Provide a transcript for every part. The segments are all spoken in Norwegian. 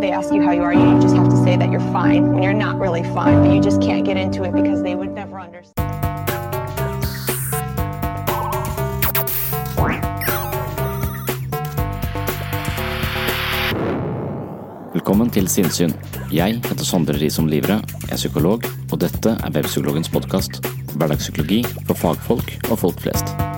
They ask you how you are, you just have to say that you're fine when you're not really fine, but you just can't get into it because they would never understand. Velkommen til Sinnsyn. Jeg heter Sondre Risom Livre, jeg er psykolog, og dette er Webpsykologens podkast. Hverdagspsykologi for fagfolk og folk flest.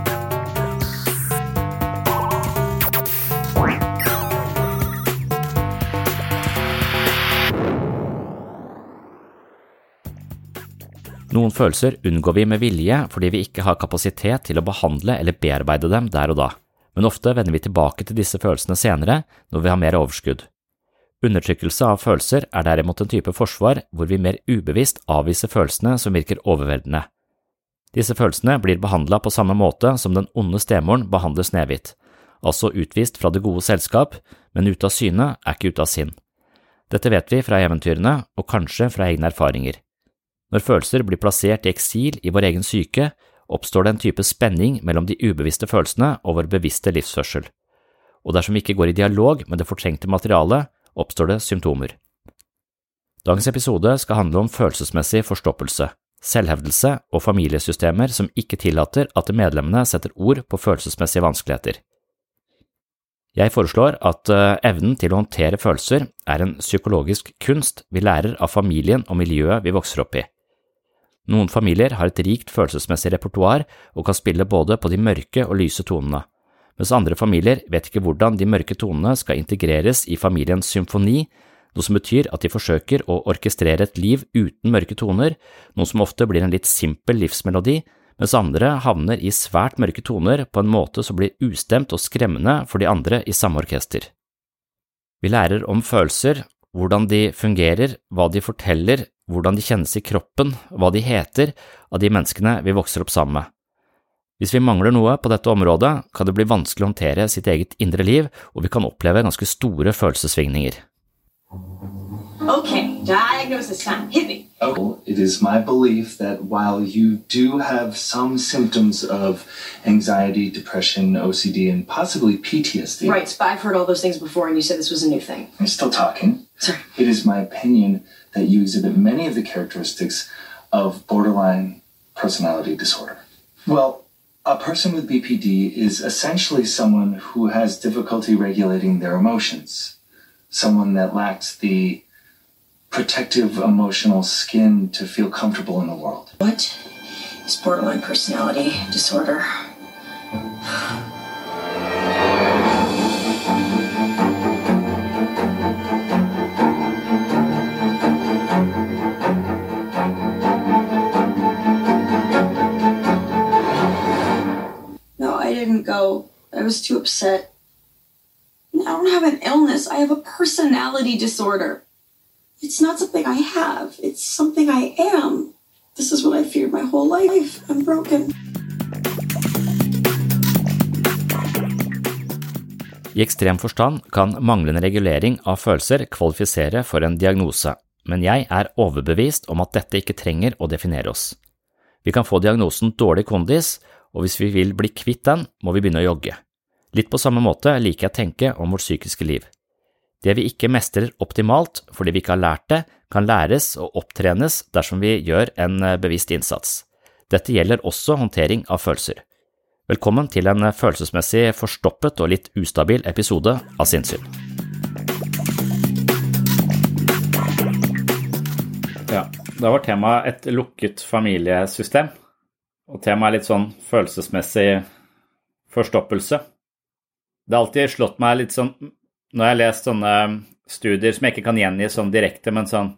Noen følelser unngår vi med vilje fordi vi ikke har kapasitet til å behandle eller bearbeide dem der og da, men ofte vender vi tilbake til disse følelsene senere når vi har mer overskudd. Undertrykkelse av følelser er derimot en type forsvar hvor vi mer ubevisst avviser følelsene som virker overveldende. Disse følelsene blir behandla på samme måte som den onde stemoren behandler Snehvit, altså utvist fra det gode selskap, men ute av syne er ikke ute av sinn. Dette vet vi fra eventyrene og kanskje fra egne erfaringer. Når følelser blir plassert i eksil i vår egen psyke, oppstår det en type spenning mellom de ubevisste følelsene og vår bevisste livsførsel. Og dersom vi ikke går i dialog med det fortrengte materialet, oppstår det symptomer. Dagens episode skal handle om følelsesmessig forstoppelse, selvhevdelse og familiesystemer som ikke tillater at medlemmene setter ord på følelsesmessige vanskeligheter. Jeg foreslår at evnen til å håndtere følelser er en psykologisk kunst vi lærer av familien og miljøet vi vokser opp i. Noen familier har et rikt følelsesmessig repertoar og kan spille både på de mørke og lyse tonene, mens andre familier vet ikke hvordan de mørke tonene skal integreres i familiens symfoni, noe som betyr at de forsøker å orkestrere et liv uten mørke toner, noe som ofte blir en litt simpel livsmelodi, mens andre havner i svært mørke toner på en måte som blir ustemt og skremmende for de andre i samme orkester. Vi lærer om følelser, hvordan de fungerer, hva de forteller, hvordan de kjennes i kroppen, hva de heter, av de menneskene vi vokser opp sammen med. Hvis vi mangler noe på dette området, kan det bli vanskelig å håndtere sitt eget indre liv, og vi kan oppleve ganske store følelsessvingninger. Okay, diagnosis time. Hit me. Oh, it is my belief that while you do have some symptoms of anxiety, depression, OCD, and possibly PTSD. Right, but I've heard all those things before, and you said this was a new thing. I'm still talking. Sorry. It is my opinion that you exhibit many of the characteristics of borderline personality disorder. Well, a person with BPD is essentially someone who has difficulty regulating their emotions, someone that lacks the protective emotional skin to feel comfortable in the world. What is borderline personality disorder? Go. I was too upset. I don't have an illness. I have a personality disorder. It's not something I have. It's something I am. This is what I feared my whole life. I'm broken. I ekstrem forstand kan manglende regulering av følelser kvalifisere for en diagnose, men jeg er overbevist om at dette ikke trenger å definere oss. Vi kan få diagnosen dårlig kondis, og hvis vi vil bli kvitt den, må vi begynne å jogge. Litt på samme måte liker jeg å tenke om vårt psykiske liv. Det vi ikke mestrer optimalt fordi vi ikke har lært det, kan læres og opptrenes dersom vi gjør en bevisst innsats. Dette gjelder også håndtering av følelser. Velkommen til en følelsesmessig forstoppet og litt ustabil episode av Sinnssyn. Ja, da var temaet et lukket familiesystem, og temaet er litt sånn følelsesmessig forstoppelse. Det har alltid slått meg litt sånn når jeg har lest sånne studier som jeg ikke kan gjengi sånn direkte, men sånn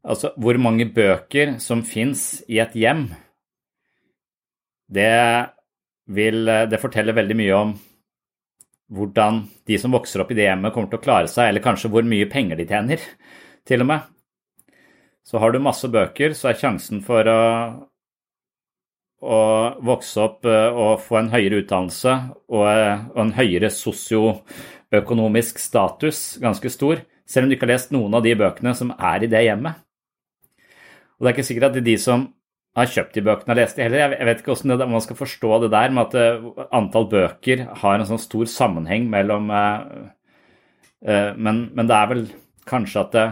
Altså hvor mange bøker som fins i et hjem, det vil eh, Det forteller veldig mye om hvordan de som vokser opp i det hjemmet, kommer til å klare seg, eller kanskje hvor mye penger de tjener, til og med. Så har du masse bøker, så er sjansen for å, å vokse opp eh, og få en høyere utdannelse og, eh, en høyere sosioøkonomisk status ganske stor, selv om du ikke har lest noen av de bøkene som er i det hjemmet. Og det er ikke sikkert at det er de som har kjøpt de bøkene og lest de heller. Jeg vet ikke hvordan man skal forstå det der med at uh, antall bøker har en sånn stor sammenheng mellom men, det er vel kanskje at det,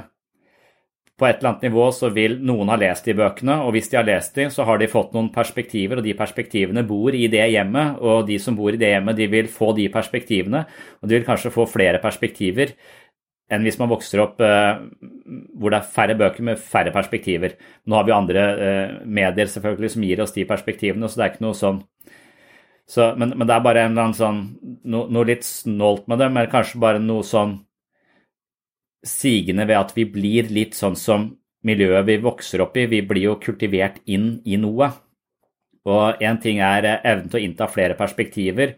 på et eller annet nivå så vil noen ha lest de bøkene, og hvis de har lest de, så har de fått noen perspektiver, og de perspektivene bor i det hjemmet, og de som bor i det hjemmet, de vil få de perspektivene, og de vil kanskje få flere perspektiver enn hvis man vokser opp eh, hvor det er færre bøker med færre perspektiver. Nå har vi andre eh, medier selvfølgelig som gir oss de perspektivene, så det er ikke noe sånn så, men, men, det er bare en eller annen sånn no, noe litt snålt med det, men kanskje bare noe sånn sigende ved at vi blir litt sånn som miljøet vi vokser opp i. Vi blir jo kultivert inn i noe. Og én ting er evnen til å innta flere perspektiver,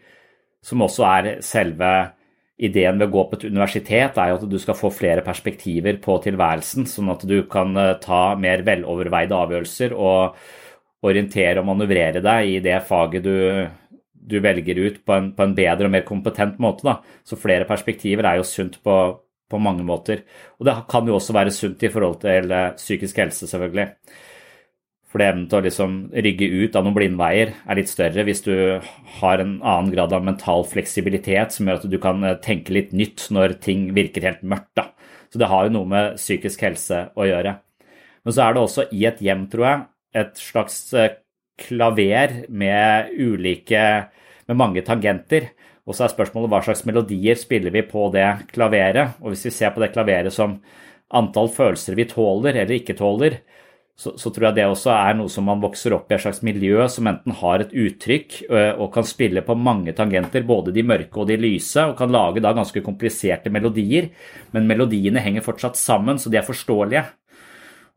som også er selve ideen ved å gå på et universitet er jo at du skal få flere perspektiver på tilværelsen, sånn at du kan eh, ta mer veloverveide avgjørelser og orientere og manøvrere deg i det faget du, du velger ut på en, på en, bedre og mer kompetent måte. Da. Så flere perspektiver er jo sunt på, på mange måter. Og det kan jo også være sunt i forhold til eh, psykisk helse, selvfølgelig. For evnen til å liksom rygge ut av noen blindveier er litt større hvis du har en annen grad av mental fleksibilitet som gjør at du kan eh, tenke litt nytt når ting virker helt mørkt. Da. Så det har jo noe med psykisk helse å gjøre. Men så er det også i et hjem, tror jeg, et slags eh, klaver med ulike med mange tangenter. Og så er spørsmålet hva slags melodier spiller vi på det klaveret. Og hvis vi ser på det klaveret som antall følelser vi tåler eller ikke tåler, så, så, tror jeg det også er noe som man vokser opp i et slags miljø som enten har et uttrykk og kan spille på mange tangenter, både de mørke og de lyse, og kan lage da ganske kompliserte melodier. Men melodiene henger fortsatt sammen, så de er forståelige.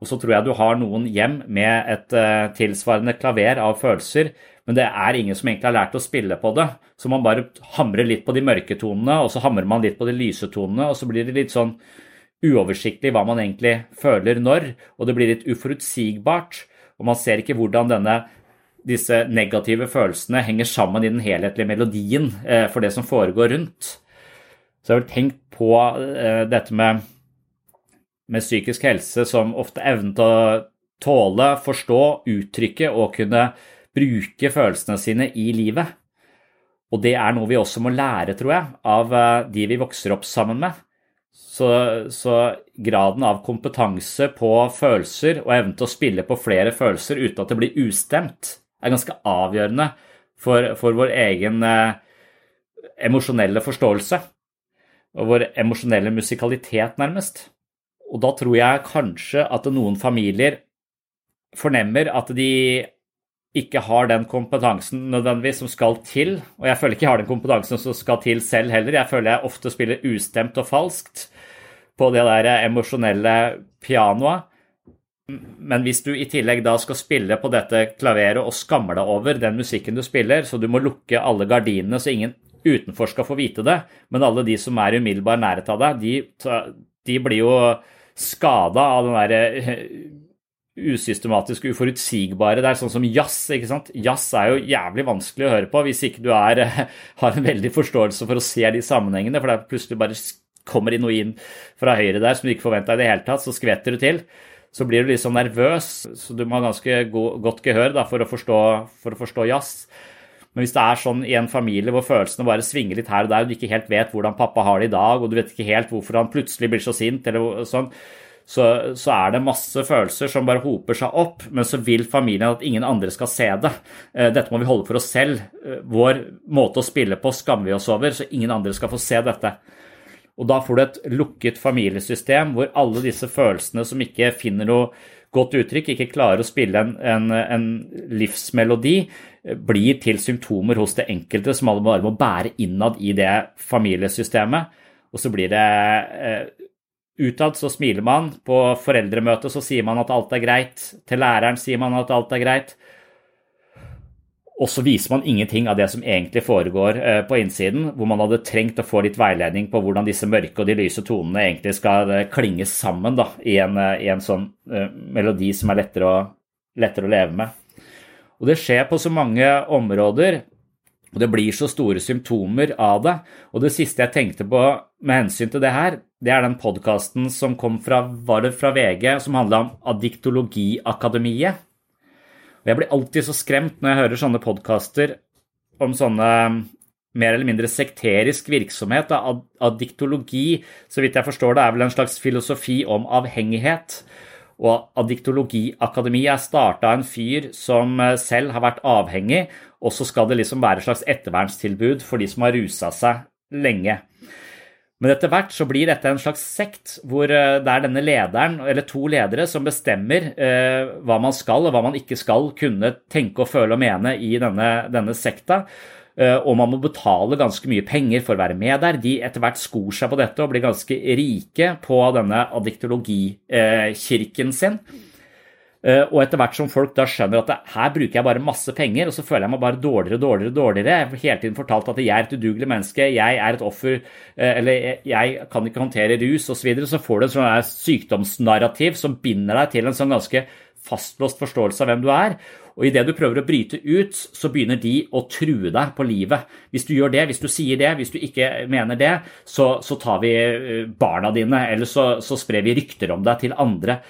Og så tror jeg du har noen hjem med et tilsvarende klaver av følelser, men det er ingen som egentlig har lært å spille på det. Så man bare hamrer litt på de mørke tonene, og så hamrer man litt på de lyse tonene, og så blir det litt sånn uoversiktlig hva man egentlig føler når, og det blir litt uforutsigbart. Og man ser ikke hvordan denne, disse negative følelsene henger sammen i den helhetlige melodien eh, for det som foregår rundt. Så jeg har tenkt på eh, dette med, med psykisk helse som ofte evnen til å tåle, forstå, uttrykke og kunne bruke følelsene sine i livet. Og det er noe vi også må lære, tror jeg, av eh, de vi vokser opp sammen med. Så, så, graden av kompetanse på følelser og evnen til å spille på flere følelser uten at det blir ustemt, er ganske avgjørende for, for vår egen eh, emosjonelle forståelse. Og vår emosjonelle musikalitet, nærmest. Og da tror jeg kanskje at noen familier fornemmer at de ikke har den kompetansen nødvendigvis som skal til. Og jeg føler ikke jeg har den kompetansen som skal til selv heller. Jeg føler jeg ofte spiller ustemt og falskt på det der emosjonelle pianoet. Men hvis du i tillegg da skal spille på dette klaveret og skammer deg over den musikken du spiller, så du må lukke alle gardinene så ingen utenfor skal få vite det, men alle de som er umiddelbar nærhet av deg, de, de blir jo skada av den derre usystematiske, uforutsigbare. Det er sånn som jazz. ikke sant? Jazz er jo jævlig vanskelig å høre på hvis ikke du er, har en veldig forståelse for å se de sammenhengene. For det er plutselig bare kommer det noe inn fra høyre der som du ikke forventa i det hele tatt, så skvetter du til. Så blir du litt sånn nervøs, så du må ha ganske godt gehør da, for, å forstå, for forstå jazz. Men hvis det er sånn i en familie hvor følelsene bare svinger litt her og der, og du ikke helt vet hvordan pappa har det i dag, og du vet ikke helt hvorfor han plutselig blir så sint, eller sånn, så, så, er det masse følelser som bare hoper seg opp, men så vil familien at ingen andre skal se det. Eh, dette må vi holde for oss selv. Eh, vår måte å spille på skammer vi oss over, så ingen andre skal få se dette. Og da får du et lukket familiesystem hvor alle disse følelsene som ikke finner noe godt uttrykk, ikke klarer å spille en, en, en livsmelodi, eh, blir til symptomer hos det enkelte som alle bare må bære innad i det familiesystemet. Og så blir det Utad så smiler man, på foreldremøtet så sier man at alt er greit, til læreren sier man at alt er greit. Og så viser man ingenting av det som egentlig foregår eh, på innsiden, hvor man hadde trengt å få litt veiledning på hvordan disse mørke og de lyse tonene egentlig skal eh, klinge sammen da, i, en, eh, i en sånn uh, melodi som er lettere å, lettere å leve med. Og det skjer på så mange områder. Og det blir så store symptomer av det. Og det siste jeg tenkte på med hensyn til det her, det er den podkasten som kom fra, var det fra VG, som handla om Addiktologiakademiet. Og jeg blir alltid så skremt når jeg hører sånne podkaster om sånne mer eller mindre sekterisk virksomhet. Addiktologi, så vidt jeg forstår det, er vel en slags filosofi om avhengighet. Og Addiktologiakademiet er starta av en fyr som selv har vært avhengig, og så skal det liksom være et slags ettervernstilbud for de som har rusa seg lenge. Men etter hvert så blir dette en slags sekt hvor eh, det er denne lederen, eller to ledere, som bestemmer eh, hva man skal og hva man ikke skal kunne tenke og føle og mene i denne, denne sekta. Eh, og man må betale ganske mye penger for å være med der. De etter hvert skor seg på dette og blir ganske rike på denne addiktologikirken sin. Eh, og etter hvert som folk da skjønner at her bruker jeg bare masse penger, og så føler jeg meg bare dårligere og dårligere. og dårligere. Jeg har hele tiden fortalt at jeg er et udugelig menneske, jeg er et offer, eh, eller jeg kan ikke håndtere rus osv. Så, videre, så får du en sånn sykdomsnarrativ som binder deg til en sånn ganske fastlåst forståelse av hvem du er. Og idet du prøver å bryte ut, så begynner de å true deg på livet. Hvis du gjør det, hvis du sier det, hvis du ikke mener det, så, så tar vi eh, barna dine, eller så, så sprer vi rykter om deg til andre.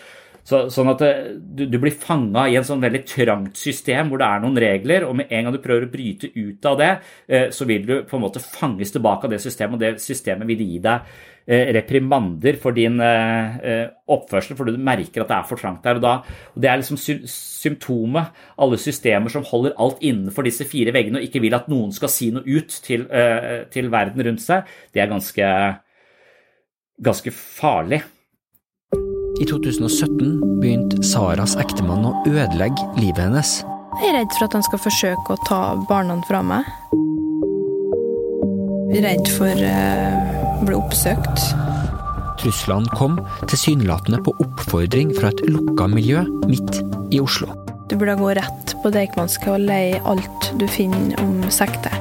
Så, sånn at det, du, du, blir fanga i en sånn veldig trangt system hvor det er noen regler, og med en gang du prøver å bryte ut av det, eh, så vil du på en måte fanges tilbake av det systemet, og det systemet vil gi deg eh, reprimander for din eh, eh oppførsel, fordi du merker at det er for trangt der. Og, da, og Det er liksom sy symptomet. Alle systemer som holder alt innenfor disse fire veggene og ikke vil at noen skal si noe ut til, eh, til verden rundt seg, det er ganske, ganske farlig. I 2017 begynte Saras ektemann å ødelegge livet hennes. Jeg er redd for at han skal forsøke å ta barna fra meg. Jeg er redd for uh, å bli oppsøkt. Truslene kom tilsynelatende på oppfordring fra et lukka miljø midt i Oslo. Du burde gå rett på Deichmanske og leie alt du finner om sekter.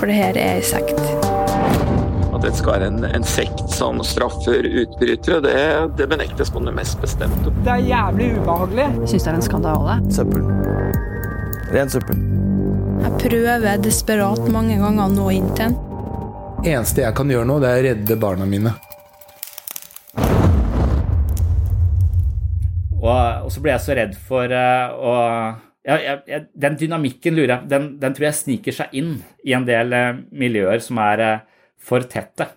For det her er ei sekt det skal være en, en sekt som straffer utbrytere, det, det, benektes på det mest bestemte. Det er jævlig ubehagelig. Jeg syns det er en skandale. Søppel. Ren søppel. Jeg prøver desperat mange ganger å nå inn til den. Eneste jeg kan gjøre nå, det er å redde barna mine. Og, og så ble jeg så redd for uh, å ja, jeg, Den dynamikken lurer jeg, den, den, tror jeg sniker seg inn i en del uh, miljøer som er uh, for tette.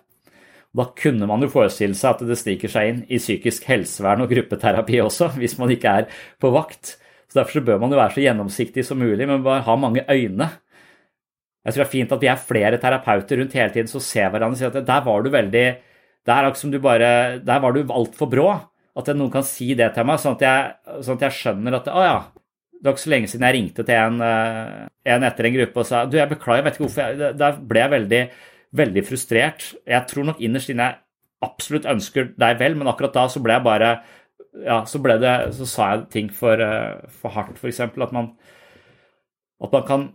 Da kunne man jo forestille seg at det stikker seg inn i psykisk helsevern og gruppeterapi også, hvis man ikke er på vakt. Så Derfor så bør man jo være så gjennomsiktig som mulig, men bare ha mange øyne. Jeg tror det er fint at vi er flere terapeuter rundt hele tiden som ser hverandre og sier at der var du veldig Der, liksom du bare, der var du altfor brå. At noen kan si det til meg, sånn at jeg, sånn at jeg skjønner at å ja, det var ikke så lenge siden jeg ringte til en, eh, en etter en gruppe og sa du, jeg beklager, jeg vet ikke hvorfor jeg, Der ble jeg veldig veldig frustrert. Jeg tror nok innerst inne jeg absolutt ønsker deg vel, men akkurat da så ble jeg bare ja, så ble det, så sa jeg ting for, eh, for hardt, f.eks. At man, at man kan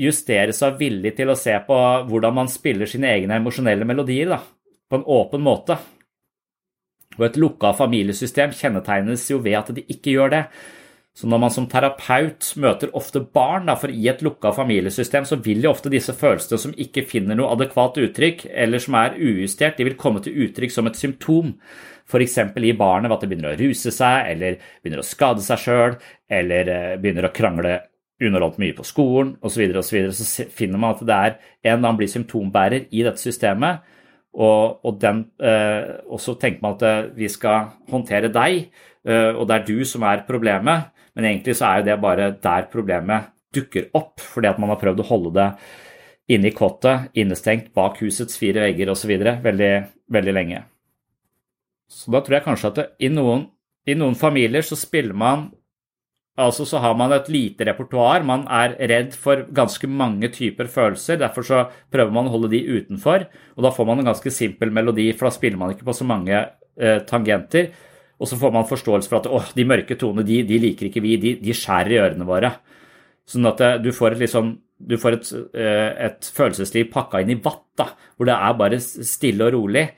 justere seg villig til å se på hvordan man spiller sine egne emosjonelle melodier da, på en åpen måte. Og et lukka familiesystem kjennetegnes jo ved at de ikke gjør det. Så når man som terapeut møter ofte barn, da, for i et lukka familiesystem, så vil jo ofte disse følelsene som ikke finner noe adekvat uttrykk, eller som er ujustert, de vil komme til uttrykk som et symptom. F.eks. i barnet ved at det begynner å ruse seg, eller begynner å skade seg sjøl, eller eh, begynner å krangle underholdt mye på skolen osv., så, videre, så, så finner man at det er en eller annen blir symptombærer i dette systemet. Og, og, den, eh, og så tenker man at eh, vi skal håndtere deg, og det er du som er problemet. Men egentlig så er jo det bare der problemet dukker opp, fordi at man har prøvd å holde det inne i kottet, innestengt bak husets fire vegger osv. Veldig, veldig lenge. Så da tror jeg kanskje at det, i, noen, i noen familier så spiller man Altså så har man et lite repertoar. Man er redd for ganske mange typer følelser. Derfor så prøver man å holde de utenfor. Og da får man en ganske simpel melodi, for da spiller man ikke på så mange eh, tangenter. Og så får man forståelse for at åh, de mørke tonene de, de, liker ikke vi, de, de, skjærer i ørene våre. Sånn at eh, du får et, liksom, du får et, eh, et følelsesliv pakka inn i vatt, da, hvor det er bare stille og rolig.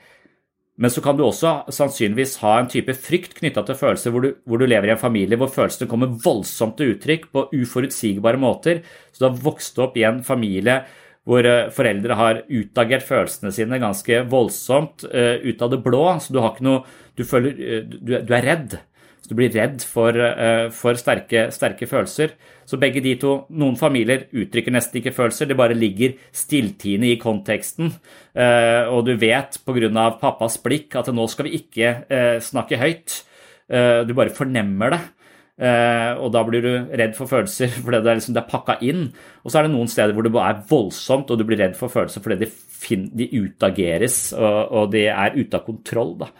Men så kan du også sannsynligvis ha en type frykt knytta til følelser hvor du, hvor du, lever i en familie hvor følelsene kommer voldsomt til uttrykk på uforutsigbare måter. Så du har vokst opp i en familie hvor eh, foreldre har utagert følelsene sine ganske voldsomt uh, ut av det blå. Så du har ikke noe Du føler uh, du, er redd. Så du blir redd for, for sterke, sterke, følelser. Så begge de to Noen familier uttrykker nesten ikke følelser, det bare ligger stilltiende i konteksten. og du vet pga. pappas blikk at nå skal vi ikke snakke høyt. du bare fornemmer det. Uh, og da blir du redd for følelser fordi det er, liksom, er pakka inn. Og så er det noen steder hvor det er voldsomt, og du blir redd for følelser fordi de, fin, de utageres og, og, de er ute av kontroll. Da.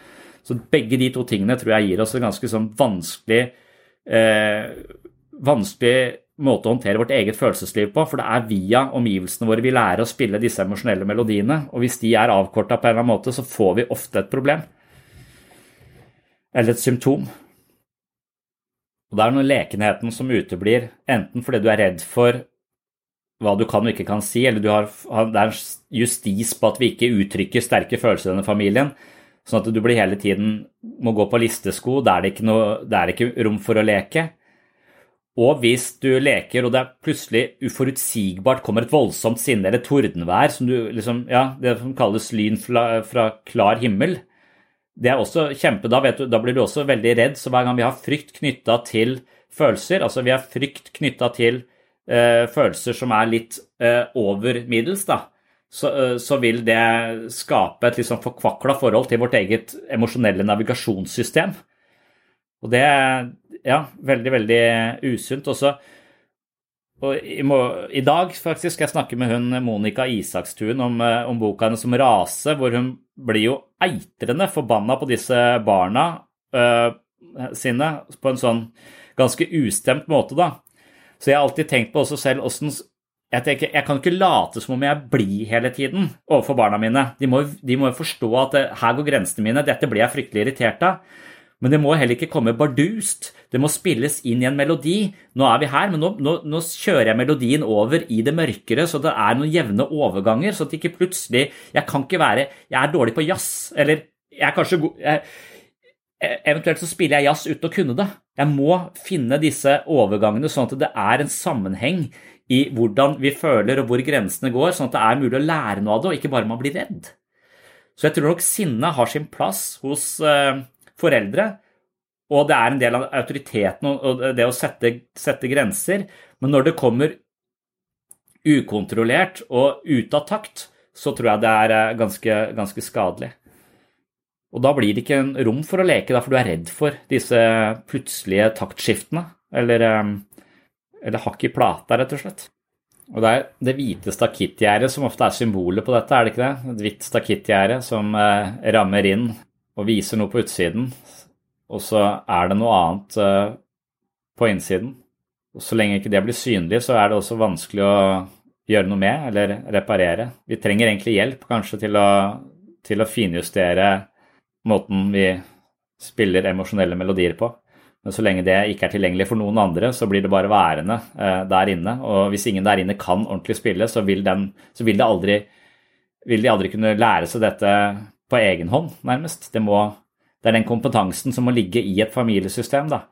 Så begge de to tingene tror jeg gir oss en ganske sånn vanskelig, uh, vanskelig måte å håndtere vårt eget følelsesliv på. For det er via omgivelsene våre vi lærer å spille disse emosjonelle melodiene. Og hvis de er avkorta på en eller annen måte, så får vi ofte et problem. Eller et symptom. Og det er noe lekenheten som uteblir, enten fordi du er redd for hva du kan og ikke kan si, eller har, det er en justis på at vi ikke uttrykker sterke følelser i denne familien. Sånn at du blir hele tiden må gå på listesko, der er det ikke, noe, det er ikke rom for å leke. Og hvis du leker, og det er plutselig uforutsigbart kommer et voldsomt sinne eller tordenvær, som du liksom, ja, det som kalles lyn fra, fra klar himmel, det er også kjempe, da, du, da, blir du også veldig redd. Så hver gang vi har frykt knytta til følelser, altså vi har frykt knytta til uh, følelser som er litt uh, over middels, da, så, uh, så, vil det skape et liksom forkvakla forhold til vårt eget emosjonelle navigasjonssystem. Og det er ja, veldig, veldig usunt. Også, og i, i, dag faktisk skal jeg snakke med hun Monica Isakstuen om, om boka hennes som Rase, hvor hun blir jo eitrende forbanna på disse barna øh, sine på en sånn ganske ustemt måte, da. Så jeg har alltid tenkt på også selv åssen jeg, tenker, jeg kan ikke late som om jeg blir hele tiden overfor barna mine. De må jo forstå at det, her går grensene mine, dette blir jeg fryktelig irritert av. Men det må heller ikke komme bardust. Det må spilles inn i en melodi. Nå er vi her, men nå, nå, nå, kjører jeg melodien over i det mørkere, så det er noen jevne overganger. Så at ikke plutselig Jeg kan ikke være Jeg er dårlig på jazz, eller jeg er kanskje god e, Eventuelt så spiller jeg jazz uten å kunne det. Jeg må finne disse overgangene sånn at det er en sammenheng i hvordan vi føler og hvor grensene går, sånn at det er mulig å lære noe av det, og ikke bare man blir redd. Så jeg tror nok sinnet har sin plass hos uh, foreldre. Og det er en del av autoriteten og det å sette, sette grenser. Men når det kommer ukontrollert og ute av takt, så tror jeg det er eh, ganske, ganske skadelig. Og da blir det ikke en rom for å leke, for du er redd for disse plutselige taktskiftene. Eller, eh, eller hakk i plata, rett og slett. Og det er det hvite stakittgjerdet som ofte er symbolet på dette, er det ikke det? Et hvitt stakittgjerde som eh, rammer inn og viser noe på utsiden, og så er det noe annet uh, på innsiden. Og Så lenge ikke det blir synlig, så er det også vanskelig å gjøre noe med eller reparere. Vi trenger egentlig hjelp kanskje til å, til å finjustere måten vi spiller emosjonelle melodier på. Men så lenge det ikke er tilgjengelig for noen andre, så blir det bare værende eh, der inne. Og hvis ingen der inne kan ordentlig spille, så vil, den, så vil, aldri, vil de aldri kunne lære seg dette på egen hånd, nærmest. Det må, Det er den kompetansen som må ligge i et familiesystem. da.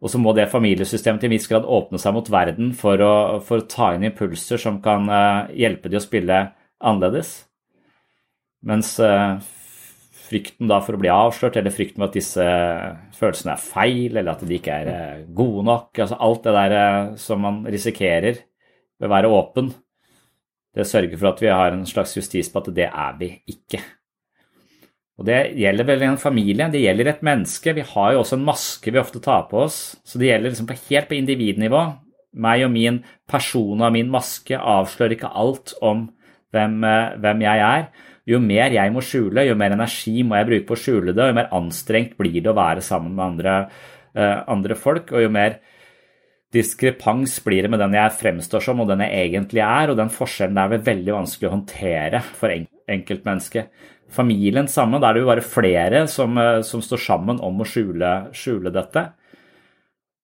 Og så må det familiesystemet til en viss grad åpne seg mot verden for å, for å ta inn impulser som kan uh, hjelpe de å spille annerledes. Mens uh, frykten da for å bli avslørt, eller frykten for at disse følelsene er feil, eller at de ikke er gode nok, altså alt det der som man risikerer ved å være åpen, det sørger for at vi har en slags justis på at det er vi ikke. Og Det gjelder vel en familie, det gjelder et menneske. Vi har jo også en maske vi ofte tar på oss. Så det gjelder liksom helt på individnivå. Meg og min person og min maske avslører ikke alt om hvem, eh, hvem, jeg er. Jo mer jeg må skjule, jo mer energi må jeg bruke på å skjule det, og jo mer anstrengt blir det å være sammen med andre, uh, andre folk. Og jo mer diskrepans blir det med den jeg fremstår som og den jeg egentlig er, og den forskjellen er vel veldig vanskelig å håndtere for enkeltmennesket. Familien sammen. da er det jo bare flere som, eh, som står sammen om å skjule, skjule dette.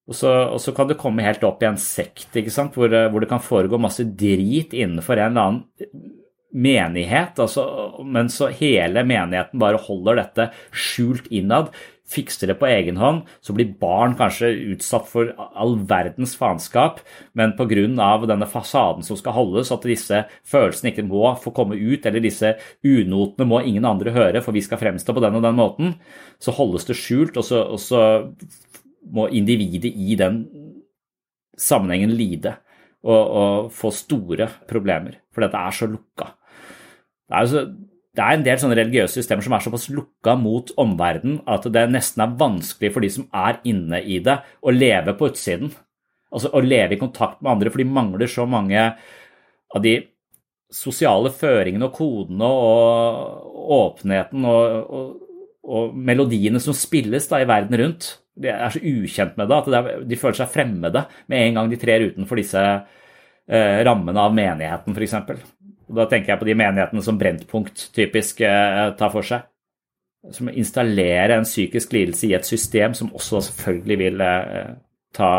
Og så, og så, kan du komme helt opp i en sekt hvor, eh, hvor, det kan foregå masse drit innenfor en eller annen menighet, altså, men så hele menigheten bare holder dette skjult innad fikser det på egen hånd, så blir barn kanskje utsatt for all verdens faenskap, men pga. denne fasaden som skal holdes, at disse følelsene ikke må få komme ut, eller disse unotene må ingen andre høre, for vi skal fremstå på den og den måten, så holdes det skjult, og så, og så må individet i den sammenhengen lide og, og få store problemer, for dette er så lukka. Det er jo så det er en del sånne religiøse systemer som er såpass lukka mot omverdenen at det nesten er vanskelig for de som er inne i det, å leve på utsiden. Altså å leve i kontakt med andre, for de mangler så mange av de sosiale føringene og kodene og åpenheten og, og, og melodiene som spilles da i verden rundt. De er så ukjent med det at de føler seg fremmede med en gang de trer utenfor disse eh, rammene av menigheten, f.eks. Og da tenker jeg på de menighetene som Brennpunkt typisk eh, tar for seg. Som installerer en psykisk lidelse i et system som også selvfølgelig vil eh, ta,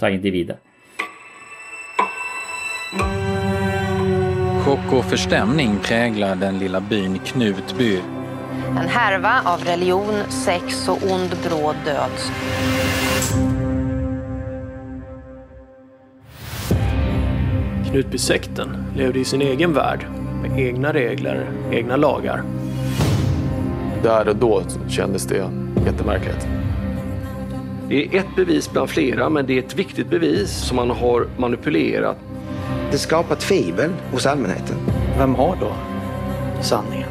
ta individet. Sjokk og forstemning preger den lille byen Knutby. En herve av religion, sex og ond brå død. Knutbysekten levde i sin egen värld med egna regler, egna lagar. Där och då kändes det jättemärkligt. Det är ett bevis bland flera, men det är ett viktigt bevis som man har manipulerat. Det skapar tvivel hos allmänheten. Vem har då sanningen?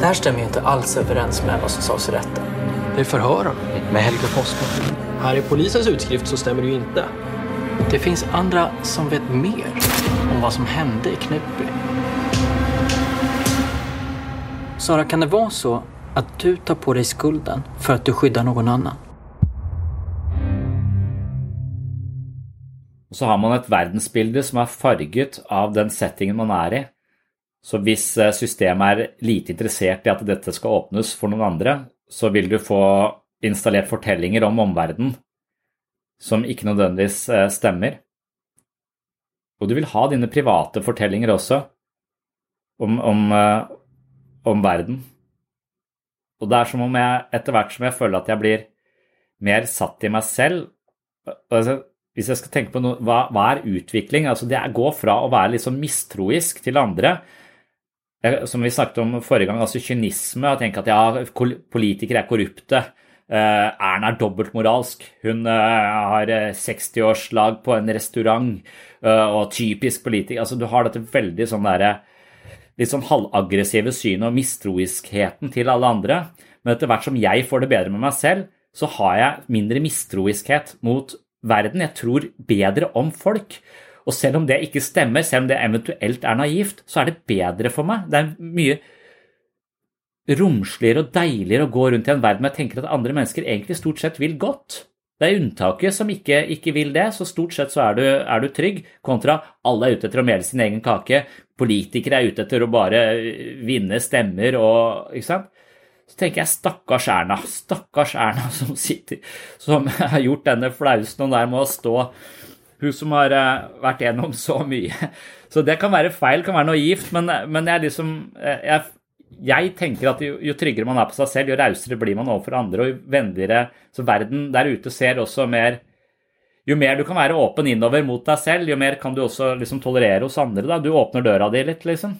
Det här stämmer ju inte alls överens med vad som sades i rätten. Det är förhören. Med Helge Forsman. Här i polisens utskrift så stämmer det ju inte. Det finns andra som vet mer om vad som hände i Knutby. Sara, kan det vara så att du tar på dig skulden för att du skyddar någon annan? Så har man et verdensbilde som er farget av den settingen man er i. Så hvis eh, systemet er lite interessert i at dette skal åpnes for noen andre, så vil du få installert fortellinger om omverdenen som ikke nødvendigvis eh, stemmer. Og du vil ha dine private fortellinger også om, om, eh, om verden. Og det er som om jeg etter hvert som jeg føler at jeg blir mer satt i meg selv altså, Hvis jeg skal tenke på noe, hva, hva er utvikling? Altså det går fra å være litt sånn mistroisk til andre som vi snakket om forrige gang, altså kynisme, og tenke at ja, politikere er korrupte. Eh, Erna er dobbeltmoralsk. Hun eh, har 60-årslag eh, på en restaurant og typisk politiker. Altså, du har dette veldig sånn derre litt sånn halvaggressive synet og mistroiskheten til alle andre. Men etter hvert som jeg får det bedre med meg selv, så har jeg mindre mistroiskhet mot verden. Jeg tror bedre om folk. Og selv om det ikke stemmer, selv om det eventuelt er naivt, så er det bedre for meg. Det er mye romsligere og deiligere å gå rundt i en verden hvor jeg tenker at andre mennesker egentlig stort sett vil godt. Det er unntaket som ikke, ikke vil det, så stort sett så er du, er du, trygg, kontra alle er ute etter å mele sin egen kake, politikere er ute etter å bare vinne stemmer og ikke sant? Så tenker jeg stakkars Erna, stakkars Erna som sitter, som har gjort denne flausen og der med å stå hun som har eh, vært gjennom så mye. Så det kan være feil, kan være naivt, men, men jeg, liksom, eh, jeg jeg tenker at jo, jo, tryggere man er på seg selv, jo rausere blir man overfor andre, og jo vennligere Så verden der ute ser også mer Jo mer du kan være åpen innover mot deg selv, jo mer kan du også liksom tolerere hos andre. Da. Du åpner døra di litt, liksom.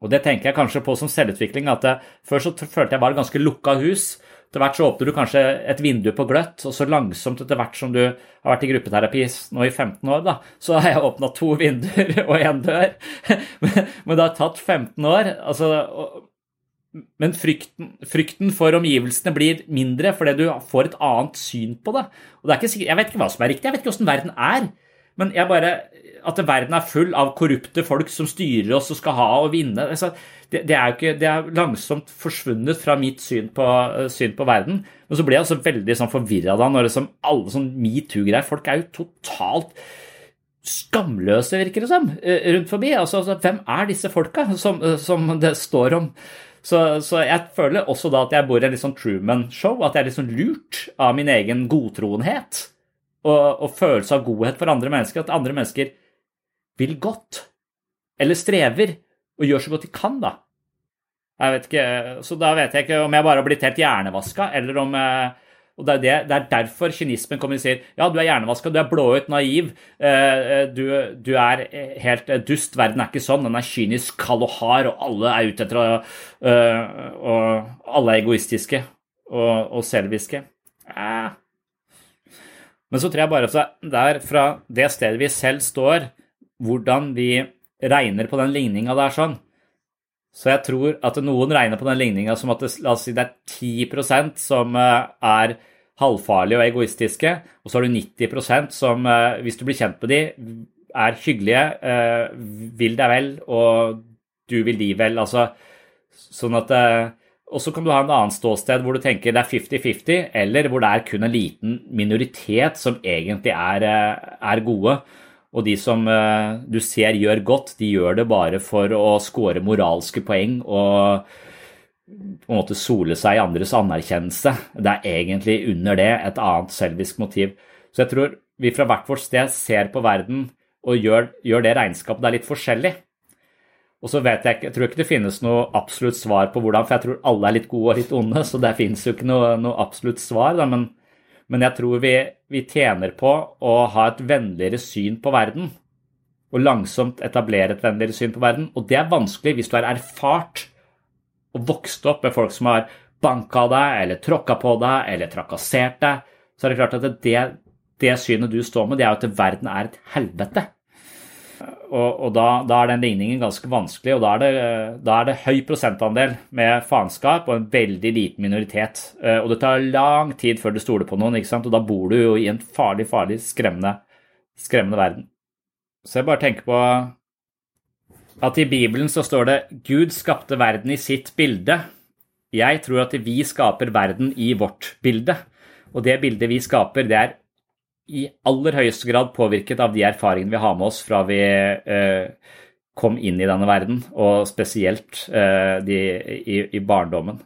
Og det tenker jeg kanskje på som selvutvikling. at Før så følte jeg bare ganske lukka hus. Etter hvert så åpner du kanskje et vindu på gløtt, og så langsomt etter hvert som du har vært i gruppeterapi nå i 15 år, da, så har jeg åpna to vinduer og én dør. Men det har tatt 15 år. altså men frykten, frykten, for omgivelsene blir mindre fordi du får et annet syn på det. Det ikke, jeg vet ikke hva som er riktig, jeg vet ikke åssen verden er. Men bare, at verden er full av korrupte folk som styrer oss og skal ha og vinne altså, det, det, er ikke, det er langsomt forsvunnet fra mitt syn på, uh, syn på verden. Men så ble jeg også veldig sånn forvirra da når liksom alle sånn metoo-greier Folk er jo totalt skamløse, virker det som, uh, rundt forbi. Altså, altså, hvem er disse folka som, uh, som det står om? Så, så, jeg føler også da at jeg bor i en litt sånn Truman-show, at jeg er litt sånn lurt av min egen godtroenhet og, og følelse av godhet for andre mennesker. At andre mennesker vil godt, eller strever, og gjør så godt de kan, da. Jeg vet ikke, Så da vet jeg ikke om jeg bare har blitt helt hjernevaska, eller om og det er, det, det er derfor kynismen kommer og sier ja, du er hjernevaska, du er blåøyd, naiv, eh, du, du, er helt dust. Verden er ikke sånn. Den er kynisk, kald og hard, og alle er ute etter å Og alle er egoistiske og, og selviske. Eh. Men så tror jeg bare at det er fra det stedet vi selv står, hvordan vi regner på den ligninga der sånn. Så jeg tror at noen regner på den ligninga som at det, la oss si det er 10% som eh, er halvfarlige og egoistiske, og så har du 90% som, eh, hvis du blir kjent med de, er hyggelige, eh, vil deg vel, og du vil de vel. Altså, sånn at Og så kan du ha en annen ståsted hvor du tenker det er 50-50, eller hvor det er kun en liten minoritet som egentlig er, er gode. Og de som eh, du ser gjør godt, de gjør det bare for å score moralske poeng og på en måte sole seg i andres anerkjennelse. Det er egentlig under det et annet selvisk motiv. Så jeg tror vi fra hvert vårt sted ser på verden og gjør, gjør det regnskapet der litt forskjellig. Og så vet jeg ikke, jeg tror ikke det finnes noe absolutt svar på hvordan, for jeg tror alle er litt gode og litt onde, så det finnes jo ikke noe, noe absolutt svar. Da, men men jeg tror vi, vi tjener på å ha et vennligere syn på verden. Og langsomt etablere et vennligere syn på verden. Og det er vanskelig hvis du er erfart og vokst opp med folk som har banka deg, eller tråkka på deg, eller trakassert deg. Så er det klart at det, det synet du står med, det er jo at verden er et helvete. Og, da, da, er den ligningen ganske vanskelig, og da er, det, da er, det, høy prosentandel med faenskap og en veldig liten minoritet. Eh, og det tar lang tid før du stoler på noen, ikke sant? og da bor du jo i en farlig, farlig, skremmende, skremmende verden. Så jeg bare tenker på at i Bibelen så står det 'Gud skapte verden i sitt bilde'. Jeg tror at vi skaper verden i vårt bilde. Og det bildet vi skaper, det er i aller høyeste grad påvirket av de erfaringene vi har med oss fra vi eh, kom inn i denne verden, og spesielt eh, de, i, i, barndommen.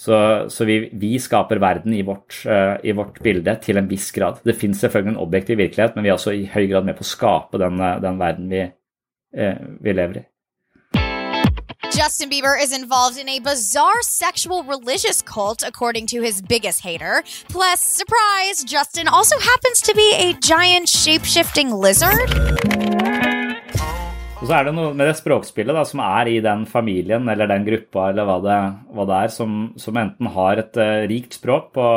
Så, så vi, vi, skaper verden i vårt, eh, i vårt, bilde til en viss grad. Det finnes selvfølgelig en objektiv virkelighet, men vi er også i høy grad med på å skape den, den verden vi, eh, vi lever i. Justin Bieber is involved in a bizarre sexual religious cult, according to his biggest hater. Plus, surprise, Justin also happens to be a giant shape-shifting lizard. Og så er det noe med det språkspillet da, som er i den familien eller den gruppa eller hva det, hva det er, som, som, enten har et uh, rikt språk på,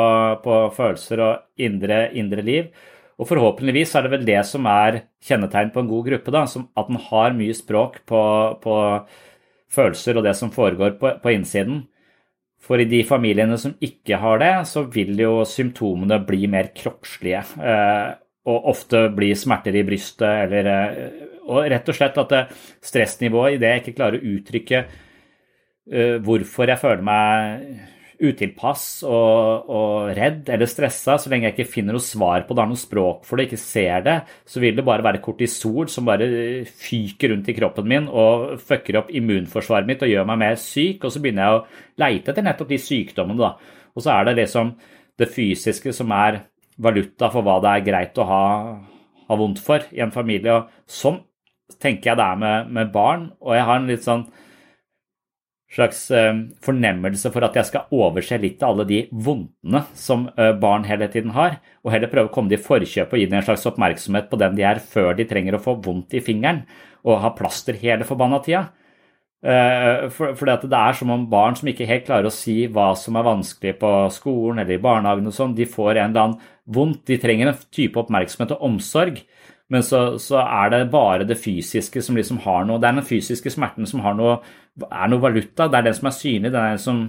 på følelser og indre, indre, liv. Og forhåpentligvis er det vel det som er kjennetegn på en god gruppe. da, som, At den har mye språk på, på følelser og det som foregår på, på innsiden. For i de familiene som ikke har det, så vil jo symptomene bli mer kroppslige. Eh, og ofte bli smerter i brystet eller eh, Og rett og slett at stressnivået i det jeg ikke klarer å uttrykke eh, hvorfor jeg føler meg utilpass og, og, redd eller stressa, så lenge jeg ikke finner noe svar på det, har noe språk for det, ikke ser det, så vil det bare være kortisol som bare fyker rundt i kroppen min og fucker opp immunforsvaret mitt og gjør meg mer syk. Og så begynner jeg å leite etter nettopp de sykdommene, da. Og så er det liksom det fysiske som er valuta for hva det er greit å ha, ha vondt for i en familie. Og sånn tenker jeg det er med, med barn, og jeg har en litt sånn slags eh, fornemmelse for at jeg skal overse litt av alle de vondtene som eh, barn hele tiden har, og heller prøve å komme dem i forkjøpet og gi dem en slags oppmerksomhet på den de er, før de trenger å få vondt i fingeren og ha plaster hele forbanna tida. Eh, for, for det er som om barn som ikke helt klarer å si hva som er vanskelig på skolen eller i barnehagen, og sånn, de får en eller annen vondt. De trenger en type oppmerksomhet og omsorg. Men så, så, er det bare det fysiske som liksom har noe Det er den fysiske smerten som noe, er noe valuta. Det er den som er synlig. Det er den som,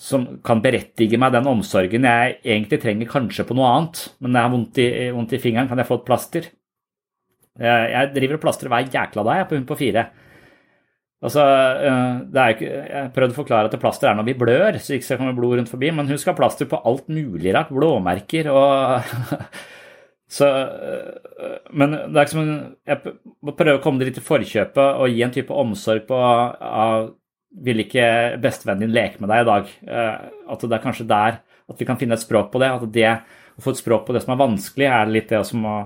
som kan berettige meg den omsorgen jeg egentlig trenger kanskje på noe annet. Men når jeg har vondt i, vondt i fingeren, kan jeg få et plaster. Jeg, jeg driver og plastrer hver jækla dag jeg på hund på fire. Altså, er ikke, Jeg prøvde å forklare at plaster er når vi blør, så ikke så kommer blod rundt forbi. Men hun skal ha plaster på alt mulig rart. Blåmerker og Så, øh, men det er ikke som jeg må prøve å komme det litt i forkjøpet og gi en type omsorg på Vil ikke bestevennen din leke med deg i dag? Øh, at det er kanskje der at vi kan finne et språk på det. At det å få et språk på det som er vanskelig, er litt det som å,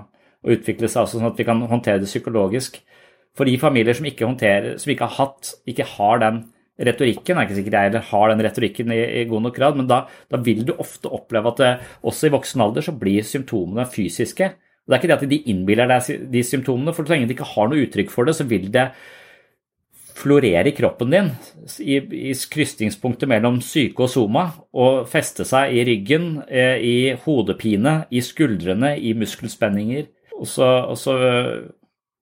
å utvikle seg også, sånn at vi kan håndtere det psykologisk. For de familier som ikke håndterer, som ikke har hatt, ikke har den retorikken Jeg er ikke sikker jeg heller har den retorikken i, i god nok grad, men da, da, vil du ofte oppleve at det, også i voksen alder så blir symptomene fysiske. Det er ikke det at de innbiller deg de symptomene, for så lenge de ikke har noe uttrykk for det, så vil det florere i kroppen din i, i krysningspunktet mellom syke og soma og feste seg i ryggen, eh, i hodepine, i skuldrene, i muskelspenninger. Og så, og så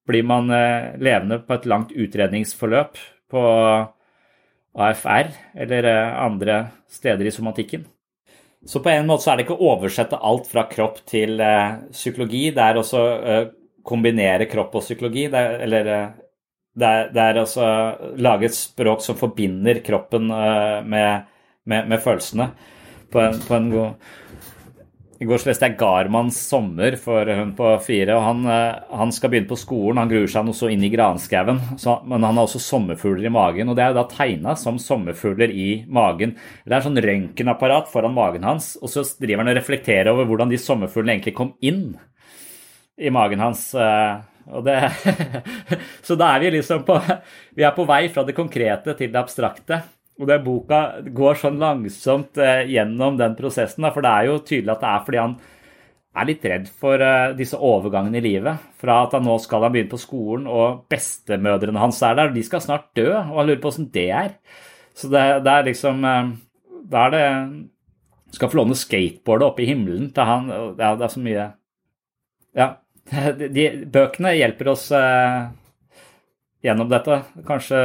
blir man eh, levende på et langt utredningsforløp på AFR eller eh, andre steder i somatikken. Så på en måte så er det ikke å oversette alt fra kropp til eh, psykologi. Det er også å eh, kombinere kropp og psykologi. Det er, eller det er, det også lage et språk som forbinder kroppen med, med, med følelsene på en, på en god i går så leste jeg Garmans sommer for hun på fire. og han, eh, han, skal begynne på skolen. Han gruer seg noe så inn i granskauen. Men han har også sommerfugler i magen. Og det er jo da tegna som sommerfugler i magen. Det er en sånn røntgenapparat foran magen hans, og så driver han og reflekterer over hvordan de sommerfuglene egentlig kom inn i magen hans. Eh, det, så da er vi liksom på Vi er på vei fra det konkrete til det abstrakte. Og den boka går sånn langsomt eh, gjennom den prosessen, for det er jo tydelig at det er fordi han er litt redd for uh, disse overgangene i livet. Fra at han nå skal han begynne på skolen, og bestemødrene hans er der. og De skal snart dø, og han lurer på åssen det er. Så det, det er liksom uh, Da er det Skal få låne skateboardet oppe i himmelen til han. Ja, det er så mye Ja. De, de bøkene hjelper oss eh, gjennom dette. Kanskje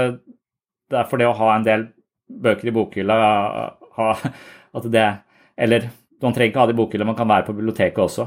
det er for det å ha en del bøker i bokhylla ha, at det Eller man trenger ikke ha det i bokhylla, man kan være på biblioteket også.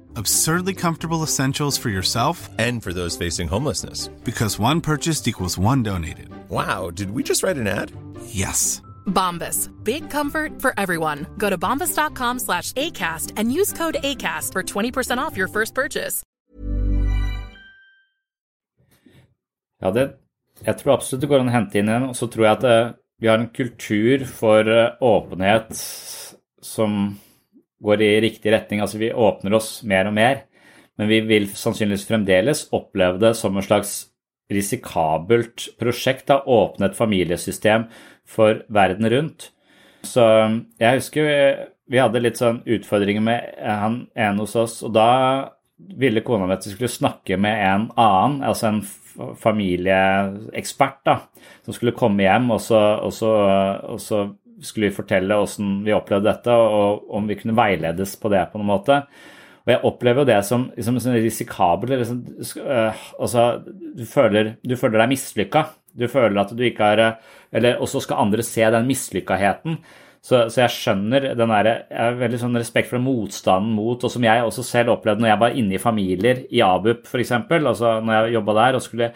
Absurdly comfortable essentials for yourself and for those facing homelessness. Because one purchased equals one donated. Wow, did we just write an ad? Yes. Bombas. Big comfort for everyone. Go to bombas.com slash ACAST and use code ACAST for 20% off your first purchase. Ja, det, jeg tror absolutt det går an å hente inn igjen. Og så tror jeg at det, eh, vi har en kultur for uh, åpenhet som går i riktig retning. Altså vi åpner oss mer og mer, men vi vil sannsynligvis fremdeles oppleve det som en slags risikabelt prosjekt. Da åpne et familiesystem for verden rundt. Så jeg husker vi, hadde litt sånn utfordringer med han ene hos oss, og da ville kona mi at vi skulle snakke med en annen, altså en familieekspert, da, som skulle komme hjem, og så, og så, og så skulle vi fortelle hvordan vi opplevde dette, og om vi kunne veiledes på det på noen måte. Og jeg opplever jo det som som, som risikabelt. Liksom, øh, altså, du føler, du føler deg mislykka. Du føler at du ikke har Eller også skal andre se den mislykkaheten. Så, så, jeg skjønner den der, jeg har veldig sånn respekt for motstanden mot, og som jeg også selv opplevde når jeg var inne i familier i ABUP f.eks., altså når jeg jobba der, og skulle,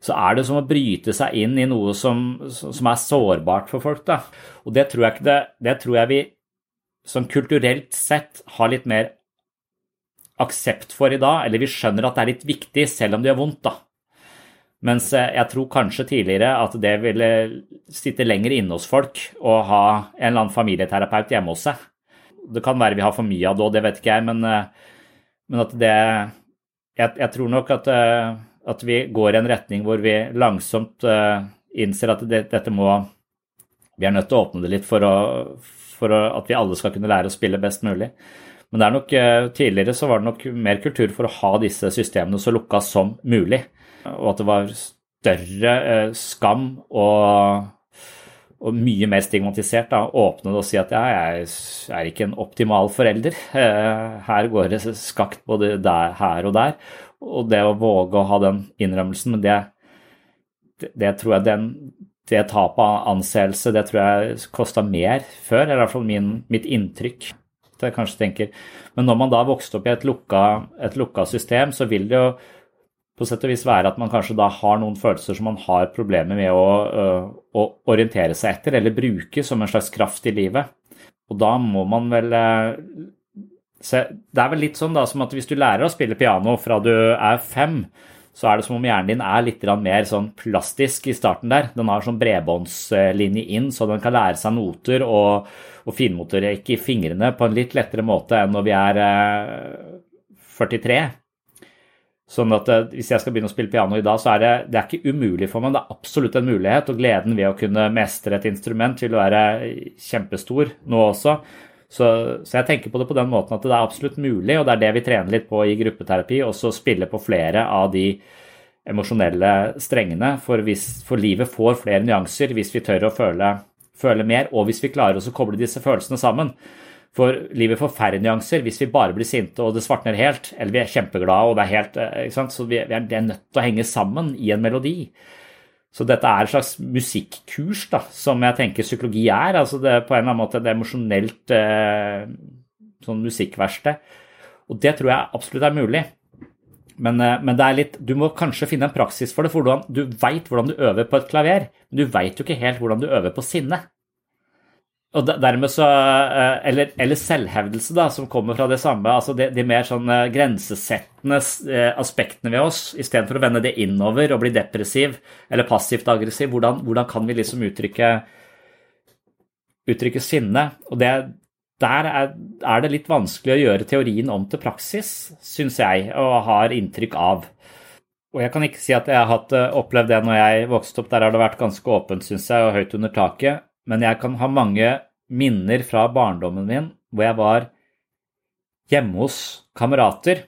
så er det som å bryte seg inn i noe som, som er sårbart for folk. Da. Og det tror jeg det, det tror jeg vi som kulturelt sett har litt mer aksept for i dag, eller vi skjønner at det er litt viktig selv om det gjør vondt. da. Mens eh, jeg tror kanskje tidligere at det ville sitte lenger inne hos folk å ha en eller annen familieterapeut hjemme hos seg. Det kan være vi har for mye av det òg, det vet ikke jeg, men, eh, men at det jeg, jeg, tror nok at, eh, at, vi går i en retning hvor vi langsomt innser at det, dette må Vi er nødt til å åpne det litt for, å, for at vi alle skal kunne lære å spille best mulig. Men det er nok, tidligere så var det nok mer kultur for å ha disse systemene så lukka som mulig og at det var større eh, skam og, og, mye mer stigmatisert å åpne det og si at ja, jeg er ikke en optimal forelder. Eh, her går det skakt både der, her og der. Og det å våge å ha den innrømmelsen, men det, det, det tror jeg den, det tapet av anseelse, det tror jeg kosta mer før. Eller i hvert fall min, mitt inntrykk. Jeg kanskje tenker. Men når man da vokste opp i et lukka, et lukka system, så vil det jo på sett og vis være at man kanskje da har noen følelser som man har problemer med å, å, orientere seg etter, eller bruke som en slags kraft i livet. Og da må man vel se, Det er vel litt sånn da som at hvis du lærer å spille piano fra du er fem, så er det som om hjernen din er litt mer sånn plastisk i starten der. Den har sånn bredbåndslinje inn, så den kan lære seg noter og, og finmotorikk i fingrene på en litt lettere måte enn når vi er 43. Øh, Sånn at eh, Hvis jeg skal begynne å spille piano i dag, så er det, det er ikke umulig for meg. Det er absolutt en mulighet, og gleden ved å kunne mestre et instrument vil være kjempestor nå også. Så, så, jeg tenker på det på den måten at det er absolutt mulig, og det er det vi trener litt på i gruppeterapi. Også spille på flere av de emosjonelle strengene. For, hvis, for livet får flere nyanser hvis vi tør å føle, føle mer, og hvis vi klarer å koble disse følelsene sammen. For livet får færre nyanser hvis vi bare blir sinte og det svartner helt, eller vi er kjempeglade og det er helt eh? Så vi er nødt til å henge sammen i en melodi. Så dette er et slags musikkurs, da, som jeg tenker psykologi er. altså det er På en eller annen måte et emosjonelt eh, sånn musikkverksted. Og det tror jeg absolutt er mulig. Men, eh, men, det er litt, du må kanskje finne en praksis for det. for Du veit hvordan du øver på et klaver, men du veit jo ikke helt hvordan du øver på sinne. Og dermed så, eh, eller, eller, selvhevdelse, da, som kommer fra det samme. altså De, de mer sånn eh, grensesettende eh, aspektene ved oss, istedenfor å vende det innover og bli depressiv eller passivt aggressiv. Hvordan, hvordan kan vi liksom uttrykke, uttrykke sinne? Og det, der er, er, det litt vanskelig å gjøre teorien om til praksis, syns jeg, og har inntrykk av. Og jeg kan ikke si at jeg har opplevd det når jeg vokste opp. Der har det vært ganske åpent, syns jeg, og høyt under taket men jeg kan ha mange minner fra barndommen min hvor jeg var hjemme hos kamerater,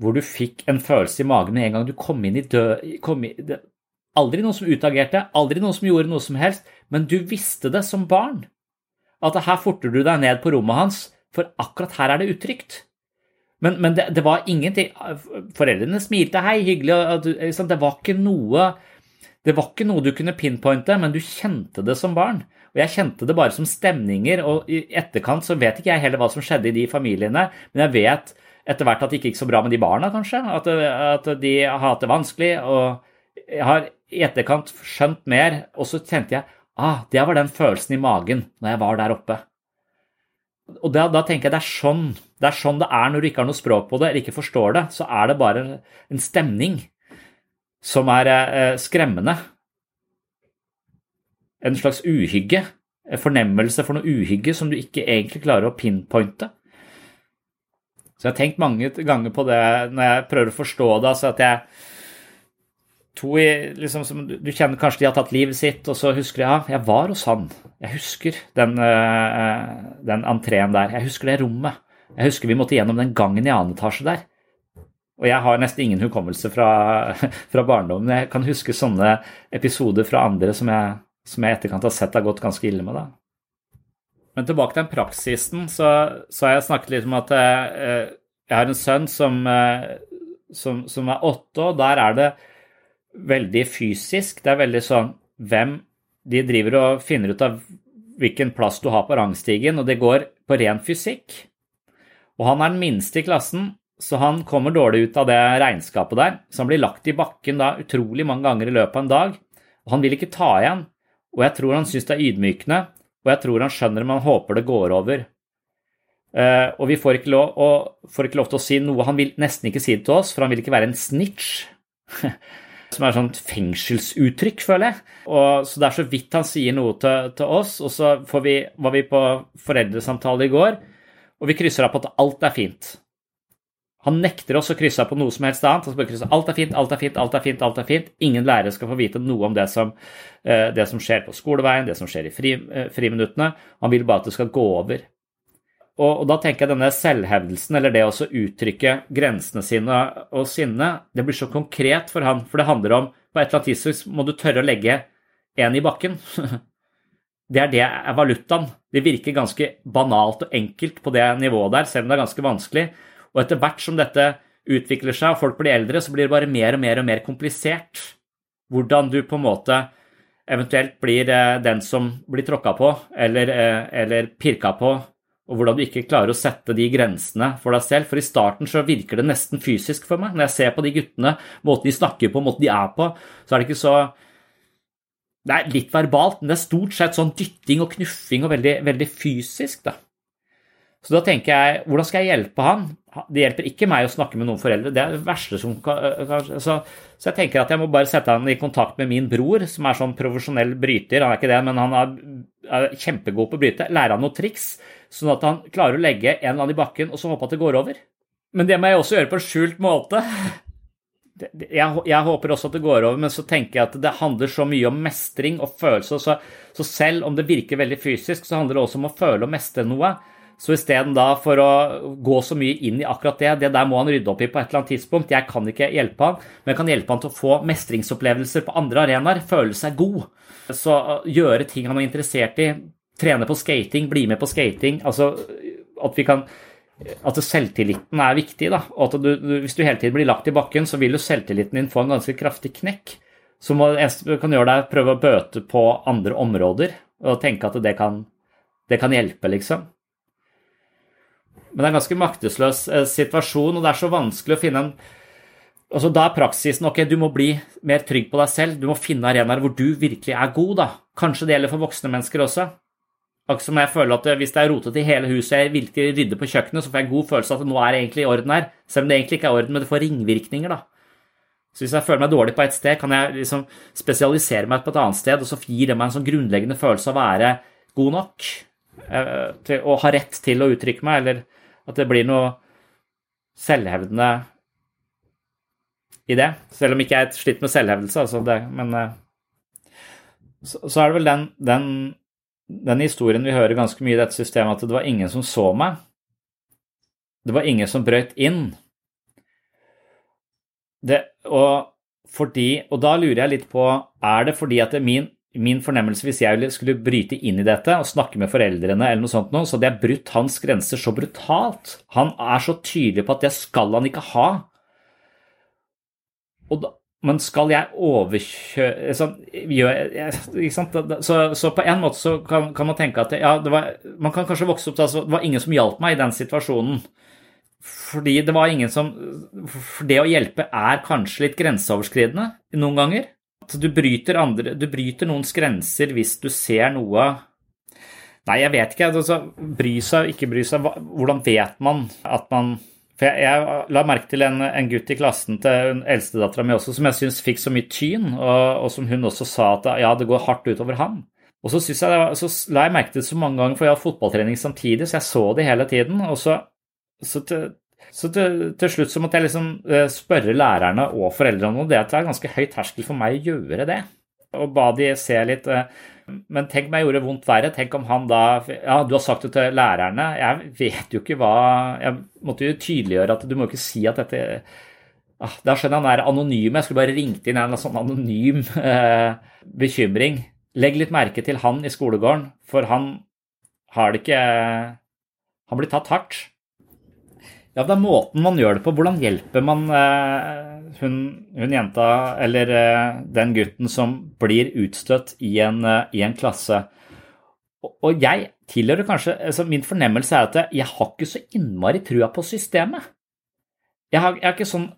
hvor du fikk en følelse i magen med en gang du kom inn i død... Aldri noen som utagerte, aldri noen som gjorde noe som helst, men du visste det som barn. At her forter du deg ned på rommet hans, for akkurat her er det utrygt. Men, men det, det, var ingenting Foreldrene smilte, hei, hyggelig, det var ikke noe det var ikke noe du kunne pinpointe, men du kjente det som barn. Og jeg kjente det bare som stemninger, og i etterkant så vet ikke jeg heller hva som skjedde i de familiene, men jeg vet etter hvert at det ikke gikk så bra med de barna, kanskje. At, at de har hatt det vanskelig. Og jeg har i etterkant skjønt mer, og så kjente jeg ah, det var den følelsen i magen når jeg var der oppe. Og da, da, tenker jeg det er sånn det er sånn det er når du ikke har noe språk på det eller ikke forstår det. Så er det bare en stemning som er eh, skremmende. En slags uhygge. En fornemmelse for noe uhygge som du ikke egentlig klarer å pinpointe. Så jeg har tenkt mange ganger på det når jeg prøver å forstå det. altså at jeg to i, liksom, som, Du kjenner kanskje de har tatt livet sitt, og så husker de ja, jeg var hos han. Jeg husker den, uh, den entreen der. Jeg husker det rommet. Jeg husker vi måtte gjennom den gangen i annen etasje der. Og jeg har nesten ingen hukommelse fra, fra barndommen. Jeg kan huske sånne episoder fra andre som jeg, som jeg etterkant har sett har gått ganske ille med. da. Men tilbake til den praksisen, så, så har jeg snakket litt om at eh, jeg har en sønn som, eh, som, som, er åtte, og der er det veldig fysisk. Det er veldig sånn hvem De driver og finner ut av hvilken plass du har på rangstigen, og det går på ren fysikk. Og han er den minste i klassen, så han kommer dårlig ut av det regnskapet der. Så han blir lagt i bakken da utrolig mange ganger i løpet av en dag. Og han vil ikke ta igjen. Og jeg tror han syns det er ydmykende, og jeg tror han skjønner, men han håper det går over. Uh, og vi får ikke, lov, får ikke, lov, til å si noe. Han vil nesten ikke si det til oss, for han vil ikke være en snitch. Som er et sånt fengselsuttrykk, føler jeg. Og, så det er så vidt han sier noe til, til oss. Og så vi, var vi på foreldresamtale i går, og vi krysser av på at alt er fint. Han nekter oss å krysse av på noe som helst annet. Han krysse, alt er fint, alt er fint, alt er fint. alt er fint. Ingen lærere skal få vite noe om det som, uh, det som skjer på skoleveien, det som skjer i fri, uh, friminuttene. Han vil bare at det skal gå over. Og, og, da tenker jeg denne selvhevdelsen, eller det å uttrykke grensene sine og sinne, det blir så konkret for han, for det handler om på et eller annet tidspunkt må du tørre å legge en i bakken. Det er det er valutaen. Det virker ganske banalt og enkelt på det nivået der, selv om det er ganske vanskelig. Og etter hvert som dette utvikler seg og folk blir eldre, så blir det bare mer og mer og mer komplisert. Hvordan du på en måte eventuelt blir eh, den som blir tråkka på eller, eh, eller pirka på og hvordan du ikke klarer å sette de grensene for deg selv. For i starten så virker det nesten fysisk for meg. Når jeg ser på de guttene, måten de snakker på, måten de er på, så er det ikke så Det er litt verbalt, men det er stort sett sånn dytting og knuffing og veldig, veldig fysisk, da. Så da tenker jeg, hvordan skal jeg hjelpe han? Det hjelper ikke meg å snakke med noen foreldre, det er det verste som kanskje så, så jeg tenker at jeg må bare sette han i kontakt med min bror, som er sånn profesjonell bryter. Han er ikke det, men han er, er kjempegod på å bryte. Lære han noen triks sånn at han klarer å legge en eller annen i bakken og så håpe at det går over. Men det må jeg også gjøre på en skjult måte. Jeg, jeg, håper også at det går over, men så tenker jeg at det handler så mye om mestring og følelse. Så, så selv om det virker veldig fysisk, så handler det også om å føle og mestre noe. Så isteden for å gå så mye inn i akkurat det, det der må han rydde opp i på et eller annet tidspunkt. Jeg kan ikke hjelpe han, men jeg kan hjelpe han til å få mestringsopplevelser på andre arenaer. Føle seg god. Så gjøre ting han er interessert i trene på skating, bli med på skating. Altså at vi kan at selvtilliten er viktig. da, og at du, Hvis du hele tiden blir lagt i bakken, så vil jo selvtilliten din få en ganske kraftig knekk. Så må, kan gjøre deg, prøve å bøte på andre områder og tenke at det kan, det kan hjelpe, liksom. Men det er en ganske maktesløs eh, situasjon, og det er så vanskelig å finne en altså Da er praksisen ok, du må bli mer trygg på deg selv. Du må finne arenaer hvor du virkelig er god. da. Kanskje det gjelder for voksne mennesker også. Akkurat som jeg føler at Hvis det er rotete i hele huset, jeg virkelig rydder på kjøkkenet, så får jeg en god følelse av at nå er det egentlig i orden her. Selv om det egentlig ikke er orden, men det får ringvirkninger. da. Så Hvis jeg føler meg dårlig på et sted, kan jeg liksom spesialisere meg på et annet sted, og så gir det meg en sånn grunnleggende følelse av å være god nok og ha rett til å uttrykke meg, eller at det blir noe selvhevdende i det. Selv om ikke jeg er slitt med selvhevdelse, altså det, men eh, så, så er det vel den, den den historien vi hører ganske mye i dette systemet, at det var ingen som så meg. Det var ingen som brøt inn. Det, og, fordi, og da lurer jeg litt på Er det fordi at det er min, min fornemmelse hvis jeg skulle bryte inn i dette og snakke med foreldrene, eller noe sånt noe, så hadde jeg brutt hans grenser så brutalt. Han er så tydelig på at det skal han ikke ha. Da, men skal jeg overkjøre sånn, så, så, på en måte så kan, kan man tenke at ja, var, man kan kanskje vokse opp til altså, Det var ingen som hjalp meg i den situasjonen. Fordi det var ingen som For det å hjelpe er kanskje litt grenseoverskridende noen ganger. At du bryter, andre, du bryter noens grenser hvis du ser noe Nei, jeg vet ikke. Altså, bry seg, ikke bry seg. Hvordan vet man at man for jeg, jeg, la merke til en, en, gutt i klassen til eldstedattera mi også som jeg syns fikk så mye tyn, og, og, som hun også sa at ja, det går hardt utover han. Og så, jeg, så la jeg merke til det så mange ganger, for jeg har fotballtrening samtidig, så jeg så det hele tiden. Og så, så, til, så til, til, slutt så måtte jeg liksom eh, spørre lærerne og foreldrene om det at det er ganske høy terskel for meg å gjøre det. Og ba de se litt eh, men tenk meg gjorde vondt verre. Tenk om han da Ja, du har sagt det til lærerne. Jeg vet jo ikke hva Jeg måtte jo tydeliggjøre at du må ikke si at dette ah, Da skjønner jeg han er anonym. Jeg skulle bare ringt inn en sånn anonym eh, bekymring. Legg litt merke til han i skolegården, for han har det ikke Han blir tatt hardt. Ja, det er måten man gjør det på. Hvordan hjelper man eh, hun, hun, jenta eller eh, den gutten som blir utstøtt i en, eh, i en klasse? Og, og jeg tilhører kanskje altså Min fornemmelse er at jeg har ikke så innmari trua på systemet. Jeg har, jeg har ikke sånn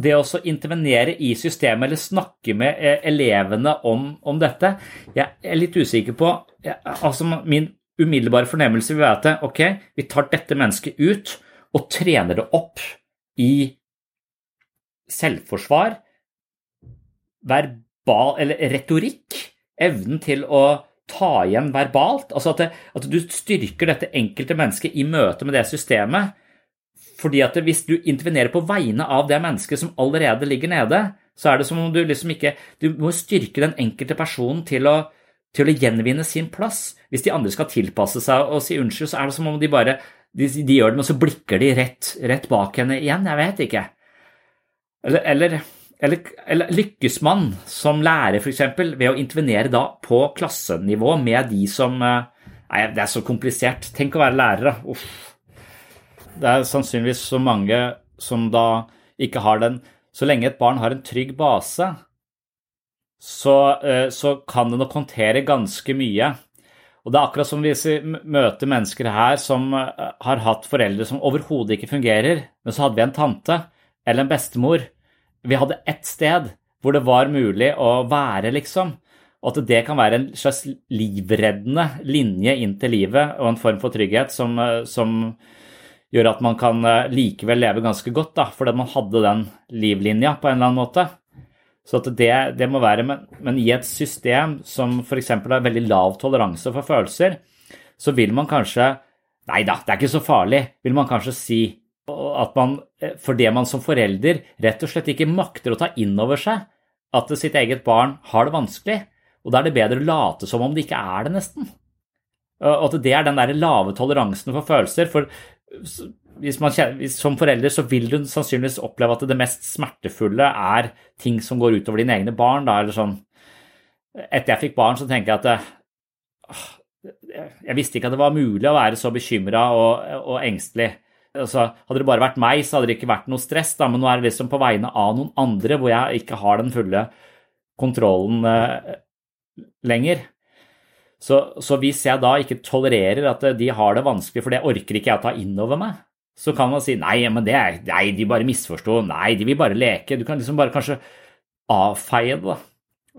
Det å intervenere i systemet eller snakke med eh, elevene om, om dette Jeg er litt usikker på jeg, altså Min umiddelbare fornemmelse vil være at ok, vi tar dette mennesket ut og trener det opp i selvforsvar, verbal eller retorikk, evnen til å ta igjen verbalt. Altså at, det, at, du styrker dette enkelte mennesket i møte med det systemet. Fordi at hvis du intervenerer på vegne av det mennesket som allerede ligger nede, så er det som om du liksom ikke Du må styrke den enkelte personen til å, til å gjenvinne sin plass. Hvis de andre skal tilpasse seg og si unnskyld, så er det som om de bare de, de, gjør det, men så blikker de rett, rett, bak henne igjen. Jeg vet ikke. Eller, eller, eller, eller lykkes man som lærer f.eks. ved å intervenere da på klassenivå med de som eh, Nei, det er så komplisert. Tenk å være lærer, da. Uff. Det er sannsynligvis så mange som da ikke har den Så lenge et barn har en trygg base, så, eh, så kan det nok håndtere ganske mye. Og det er akkurat som hvis vi møter mennesker her som eh, har hatt foreldre som overhodet ikke fungerer, men så hadde vi en tante eller en bestemor. Vi hadde ett sted hvor det var mulig å være, liksom. Og at det kan være en slags livreddende linje inn til livet og en form for trygghet som, eh, som gjør at man kan eh, likevel leve ganske godt, da, fordi man hadde den livlinja på en eller annen måte. Så det, det, må være, men, men, i et system som f.eks. har veldig lav toleranse for følelser, så vil man kanskje Nei da, det er ikke så farlig, vil man kanskje si. At man, for det man som forelder rett og slett ikke makter å ta inn over seg at sitt eget barn har det vanskelig. Og da er det bedre å late som om det ikke er det, nesten. Og at det er den der lave toleransen for følelser. For hvis man, som forelder så vil du sannsynligvis oppleve at det mest smertefulle er ting som går utover dine egne barn. Da, eller sånn. Etter jeg fikk barn, så tenker jeg at det, jeg visste ikke at det var mulig å være så bekymra og, og, engstelig. Altså, hadde det bare vært meg, så hadde det ikke vært noe stress, da, men nå er det liksom på vegne av noen andre hvor jeg ikke har den fulle kontrollen eh, lenger. Så, så, hvis jeg da ikke tolererer at de har det vanskelig, for det orker ikke jeg å ta inn over meg, så kan man si nei, men det er, nei, de bare misforsto, nei, de vil bare leke. Du kan liksom bare kanskje avfeie det. da.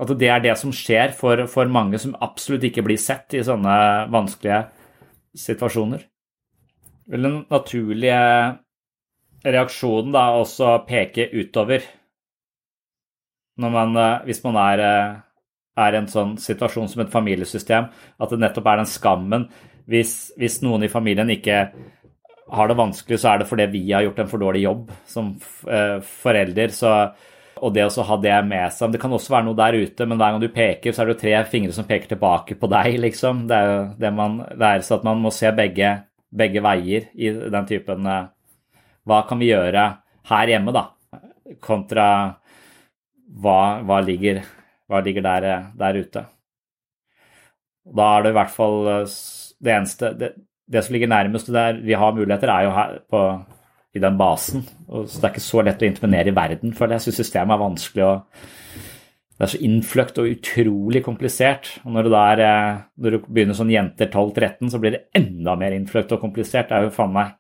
At det er det som skjer for, for mange som absolutt ikke blir sett i sånne vanskelige situasjoner. Vel, den naturlige reaksjonen da også peke utover når man, hvis man er, er i en sånn situasjon som et familiesystem, at det nettopp er den skammen hvis, hvis noen i familien ikke har det vanskelig, så er det fordi vi har gjort en for dårlig jobb som eh, forelder. Så, og det å ha det med seg Det kan også være noe der ute, men hver gang du peker, så er det jo tre fingre som peker tilbake på deg, liksom. Det er jo det man lærer seg, at man må se begge, begge veier i den typen eh, Hva kan vi gjøre her hjemme, da? Kontra hva, hva ligger, hva ligger der, eh, der, ute. Da er det i hvert fall det eneste det, det som ligger nærmest der vi har muligheter, er jo her på, i den basen. Og så det er ikke så lett å intervenere i verden, føler jeg. Jeg syns systemet er vanskelig å Det er så innfløkt og utrolig komplisert. Og når, du, der, når du begynner sånn jenter 12-13, så blir det enda mer innfløkt og komplisert. Det er jo faen meg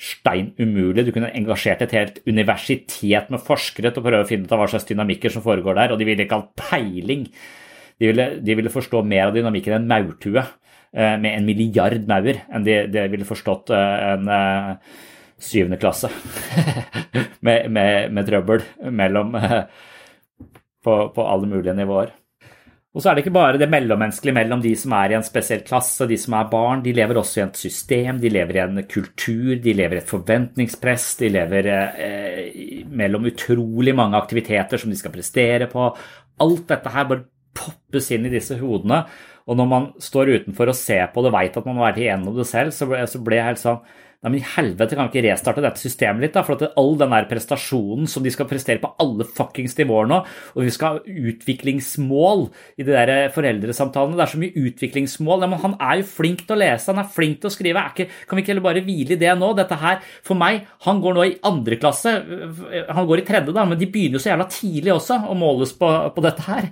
stein umulig. Du kunne engasjert et helt universitet med forskere til å prøve å finne ut av hva slags dynamikker som foregår der, og de ville ikke hatt peiling. De ville, de ville forstå mer av dynamikken enn maurtue. Eh, med en milliard maur enn de, de ville forstått eh, en eh, syvende klasse med, med, med, trøbbel mellom på, på, alle mulige nivåer. Og så er det ikke bare det mellommenneskelige mellom de som er i en spesiell klasse de som er barn. De lever også i et system, de lever i en kultur, de lever i et forventningspress. De lever eh, mellom utrolig mange aktiviteter som de skal prestere på. Alt dette her bare poppes inn i disse hodene. Og når man står utenfor og ser på det, veit at man har vært igjennom det selv, så ble, jeg helt sånn Nei, men i helvete kan vi ikke restarte dette systemet litt, da, for at all den der prestasjonen som de skal prestere på alle fuckings nivåer nå, og vi skal ha utviklingsmål i de der foreldresamtalene, det er så mye utviklingsmål. Ja, men han er jo flink til å lese, han er flink til å skrive, ikke, kan vi ikke heller bare hvile i det nå? Dette her, for meg, han går nå i andre klasse, han går i tredje, da, men de begynner jo så jævla tidlig også å måles på, på dette her.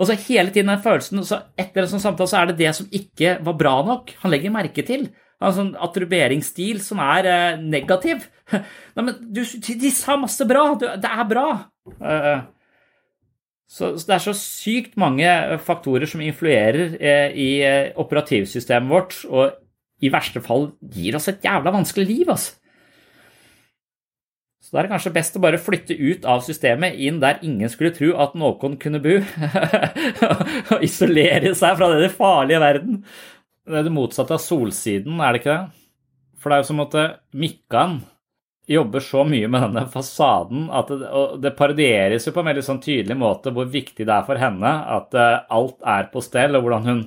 Og så hele tiden den følelsen, så etter en sånn samtale så er det det som ikke var bra nok, han legger merke til en sånn attribueringsstil som er eh, negativ. Nei, men du, de sa masse bra! Du, det er bra! Eh, så, så, det er så sykt mange faktorer som influerer eh, i eh, operativsystemet vårt, og i verste fall gir oss et jævla vanskelig liv, altså. Så da er det kanskje best å bare flytte ut av systemet, inn der ingen skulle tro at noen kunne bo. og isolere seg fra denne farlige verden. Det er det motsatte av solsiden, er det ikke det? For det er jo som at Mikkan jobber så mye med denne fasaden at det, og det parodieres jo på en veldig sånn tydelig måte hvor viktig det er for henne at uh, alt er på stell, og hvordan, hun,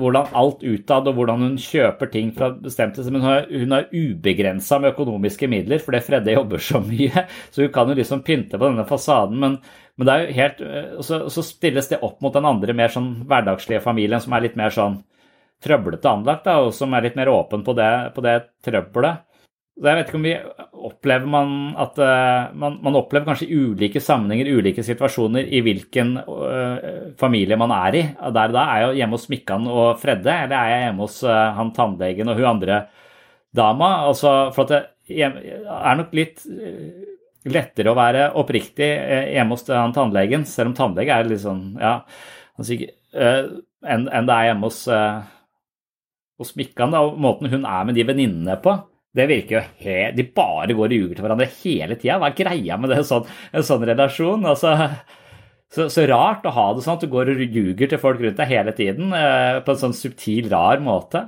hvordan alt utad og hvordan hun kjøper ting fra bestemte Men hun har, ubegrensa med økonomiske midler fordi Fredde jobber så mye, så hun kan jo liksom pynte på denne fasaden. men men det er jo helt, eh, så, så stilles det opp mot den andre mer sånn hverdagslige familien som er litt mer sånn trøblete anlagt, da, og som er litt mer åpen på det, på det trøbbelet. Jeg vet ikke om vi opplever man at uh, man, man, opplever kanskje ulike sammenhenger, ulike situasjoner, i hvilken uh, familie man er i. Der da er jeg hjemme hos Mikkan og Fredde, eller er jeg hjemme hos uh, han tannlegen og hun andre dama? Altså, for at det er nok litt lettere å være oppriktig hjemme hos han tannlegen, selv om tannlege er litt sånn, ja, enn en det er hjemme hos hos Mikkan, da, og måten hun er med de venninnene på, det virker jo helt De bare går og ljuger til hverandre hele tida. Hva er greia med det, sånn, en sånn relasjon? Altså, så, så, rart å ha det sånn at du går og ljuger til folk rundt deg hele tiden eh, på en sånn subtil, rar måte.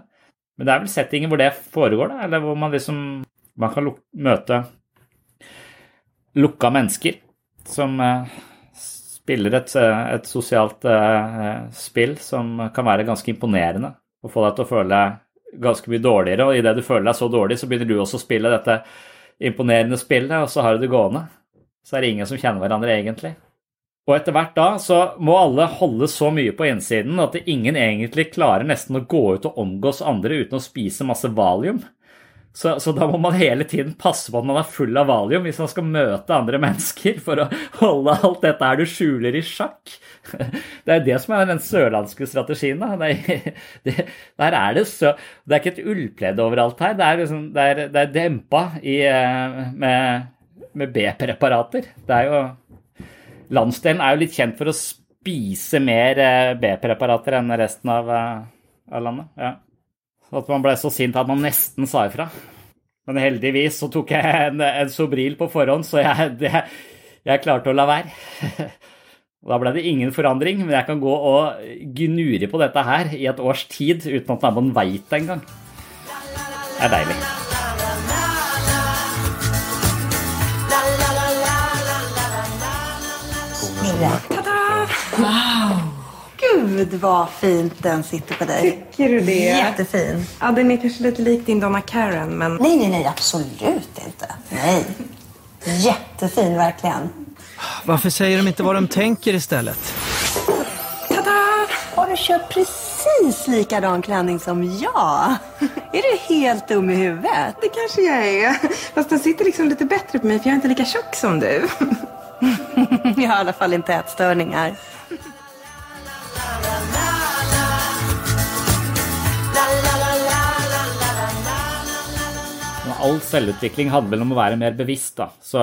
Men det er vel settinger hvor det foregår, da, eller hvor man liksom man kan møte lukka mennesker som eh, spiller et, et sosialt eh, spill som kan være ganske imponerende og få deg til å føle deg ganske mye dårligere. Og idet du føler deg så dårlig, så begynner du også å spille dette imponerende spillet, og så har du det gående. Så er det ingen som kjenner hverandre egentlig. Og etter hvert da så må alle holde så mye på innsiden at ingen egentlig klarer nesten å gå ut og omgås andre uten å spise masse valium. Så, så, da må man hele tiden passe på at man er full av valium hvis man skal møte andre mennesker, for å holde alt dette her du skjuler i sjakk. Det er det som er den sørlandske strategien. da. Det, det, der er det, så, det er ikke et ullpledd overalt her. Det er, liksom, det er, det er dempa i, eh, med, med B-preparater. Det er jo Landsdelen er jo litt kjent for å spise mer eh, B-preparater enn resten av, eh, av landet. ja. At man ble så sint at man nesten sa ifra. Men heldigvis så tok jeg en, en Sobril på forhånd, så jeg, det, jeg klarte å la være. Da ble det ingen forandring, men jeg kan gå og gnure på dette her i et års tid uten at naboen veit det engang. Det er deilig. Ta-da! Gud vad fint den sitter på dig. Tycker du det? Jättefin. Ja, den är kanske lite lik din Donna Karen, men... Nej, nej, nej, absolut inte. Nej. Jättefin, verkligen. Varför säger de inte vad de tänker istället? Tada! Har du köpt precis likadan klänning som jag? Är du helt dum i huvudet? Det kanske jag är. Fast den sitter liksom lite bättre på mig för jag är inte lika tjock som du. jag har i alla fall inte ätstörningar. All selvutvikling handler om å være mer bevisst. da. Så,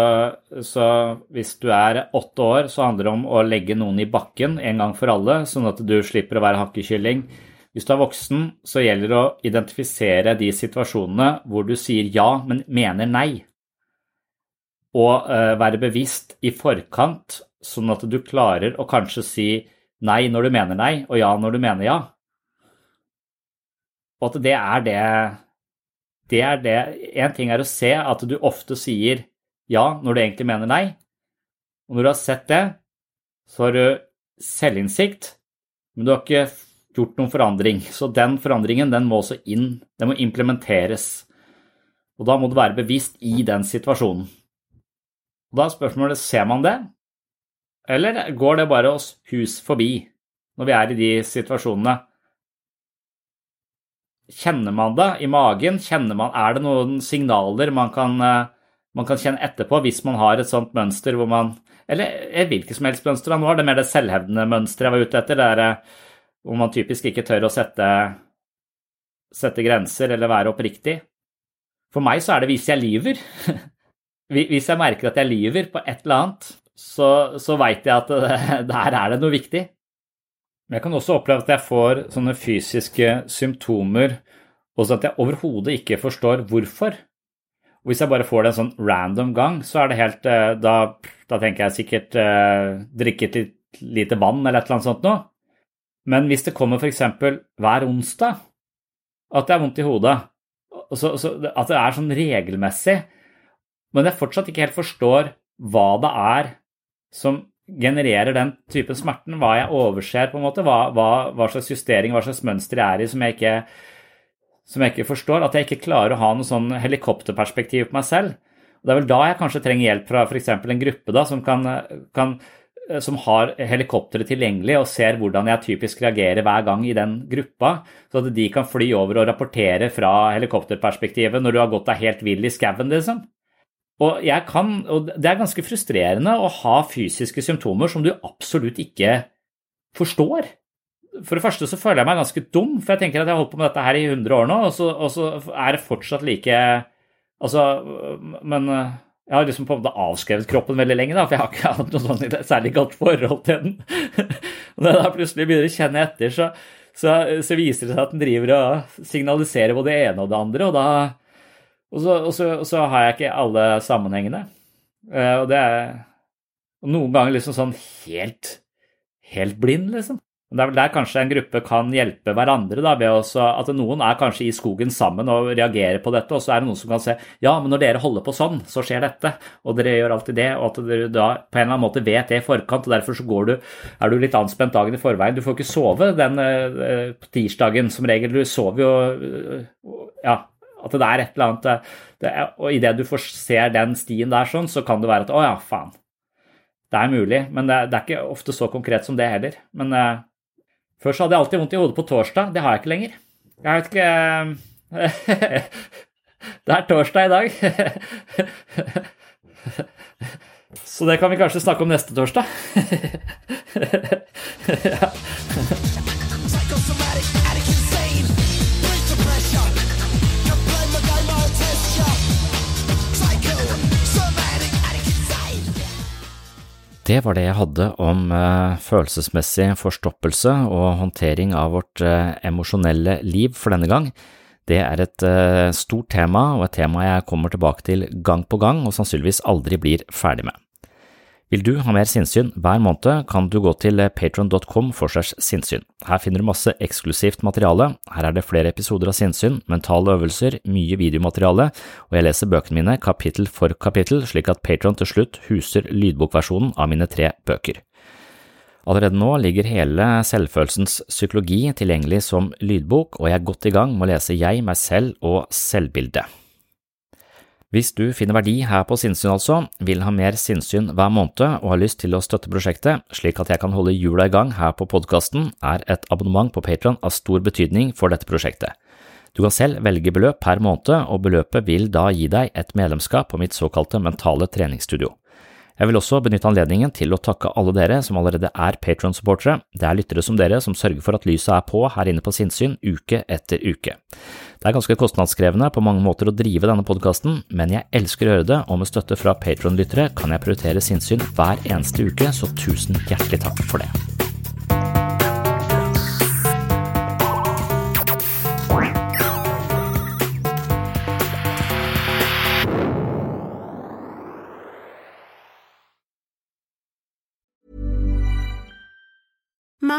så, hvis du er åtte år, så handler det om å legge noen i bakken en gang for alle, sånn at du slipper å være hakkekylling. Hvis du er voksen, så gjelder det å identifisere de situasjonene hvor du sier ja, men mener nei. Og uh, være bevisst i forkant, sånn at du klarer å kanskje si nei når du mener nei, og ja når du mener ja. Og at det er det det er det Én ting er å se at du ofte sier ja når du egentlig mener nei. Og når du har sett det, så har du selvinnsikt, men du har ikke gjort noen forandring. Så den forandringen den må også inn. Den må implementeres. Og da må du være bevisst i den situasjonen. Og da er spørsmålet ser man det, eller går det bare oss hus forbi når vi er i de situasjonene? Kjenner man det i magen? Man, er det noen signaler man kan, eh, man kan kjenne etterpå hvis man har et sånt mønster hvor man Eller hvilket som helst mønster. Nå var det mer det selvhevdende mønsteret jeg var ute etter, der, eh, hvor man typisk ikke tør å sette, sette grenser eller være oppriktig. For meg så er det hvis jeg lyver. Hvis jeg merker at jeg lyver på et eller annet, så, så veit jeg at der er det noe viktig. Men jeg kan også oppleve at jeg får sånne fysiske symptomer, og så at jeg overhodet ikke forstår hvorfor. Og hvis jeg bare får det en sånn random gang, så er det helt eh, Da, da tenker jeg sikkert eh, drikket litt lite vann eller et eller annet sånt noe. Men hvis det kommer f.eks. hver onsdag at jeg har vondt i hodet, så, så, at det er sånn regelmessig, men jeg fortsatt ikke helt forstår hva det er som genererer den typen smerten, hva jeg overser, på en måte, hva, hva, hva slags justering, hva slags mønster jeg er i som jeg, ikke, som jeg ikke forstår. At jeg ikke klarer å ha noe sånn helikopterperspektiv på meg selv. Og det er vel da jeg kanskje trenger hjelp fra f.eks. en gruppe da, som, kan, kan, som har helikopteret tilgjengelig og ser hvordan jeg typisk reagerer hver gang i den gruppa, så at de kan fly over og rapportere fra helikopterperspektivet når du har gått deg helt vill i skauen, liksom. Og, kan, og det er ganske frustrerende å ha fysiske symptomer som du absolutt ikke forstår. For det første så føler jeg meg ganske dum, for jeg tenker at jeg har holdt på med dette her i 100 år nå, og så, og så er det fortsatt like Altså, men jeg har liksom på en måte avskrevet kroppen veldig lenge, da, for jeg har ikke hatt noe sånn særlig godt forhold til den. når jeg da plutselig begynner å kjenne etter, så, så, så viser det seg at den driver og signaliserer både det ene og det andre, og da og så, og, så, og så, har jeg ikke alle sammenhengene. Eh, og det er noen ganger liksom sånn helt, helt blind, liksom. Det er vel der kanskje en gruppe kan hjelpe hverandre, da, ved også, at noen er kanskje i skogen sammen og reagerer på dette, og så er det noen som kan se ja, men når dere holder på sånn, så skjer dette, og dere gjør alltid det, og at dere da på en eller annen måte vet det i forkant, og derfor så går du, er du litt anspent dagen i forveien. Du får ikke sove den uh, tirsdagen som regel, du sover jo ja, at det er et eller annet eh, det Og idet du får ser den stien der sånn, så kan det være at å ja, faen. Det er mulig, men det, det, er ikke ofte så konkret som det heller. Men uh, før så hadde jeg alltid vondt i hodet på torsdag. Det har jeg ikke lenger. Jeg vet ikke uh, Det er torsdag i dag. så det kan vi kanskje snakke om neste torsdag. ja. Det var det jeg hadde om uh, følelsesmessig forstoppelse og håndtering av vårt uh, emosjonelle liv for denne gang. Det er et uh, stort tema, og et tema jeg kommer tilbake til gang på gang og sannsynligvis aldri blir ferdig med. Vil du ha mer sinnssyn hver måned, kan du gå til patron.com for segs sinnssyn. Her finner du masse eksklusivt materiale, her er det flere episoder av sinnssyn, mentale øvelser, mye videomateriale, og jeg leser bøkene mine kapittel for kapittel, slik at Patron til slutt huser lydbokversjonen av mine tre bøker. Allerede nå ligger hele Selvfølelsens psykologi tilgjengelig som lydbok, og jeg er godt i gang med å lese Jeg, meg selv og selvbildet. Hvis du finner verdi her på sinnssyn altså, vil ha mer sinnssyn hver måned og har lyst til å støtte prosjektet slik at jeg kan holde hjula i gang her på podkasten, er et abonnement på Patron av stor betydning for dette prosjektet. Du kan selv velge beløp per måned, og beløpet vil da gi deg et medlemskap på mitt såkalte mentale treningsstudio. Jeg vil også benytte anledningen til å takke alle dere som allerede er Patron-supportere. Det er lyttere som dere som sørger for at lyset er på her inne på sinnssyn uke etter uke. Det er ganske kostnadskrevende på mange måter å drive denne podkasten, men jeg elsker å høre det, og med støtte fra Patron-lyttere kan jeg prioritere sinnssyn hver eneste uke, så tusen hjertelig takk for det.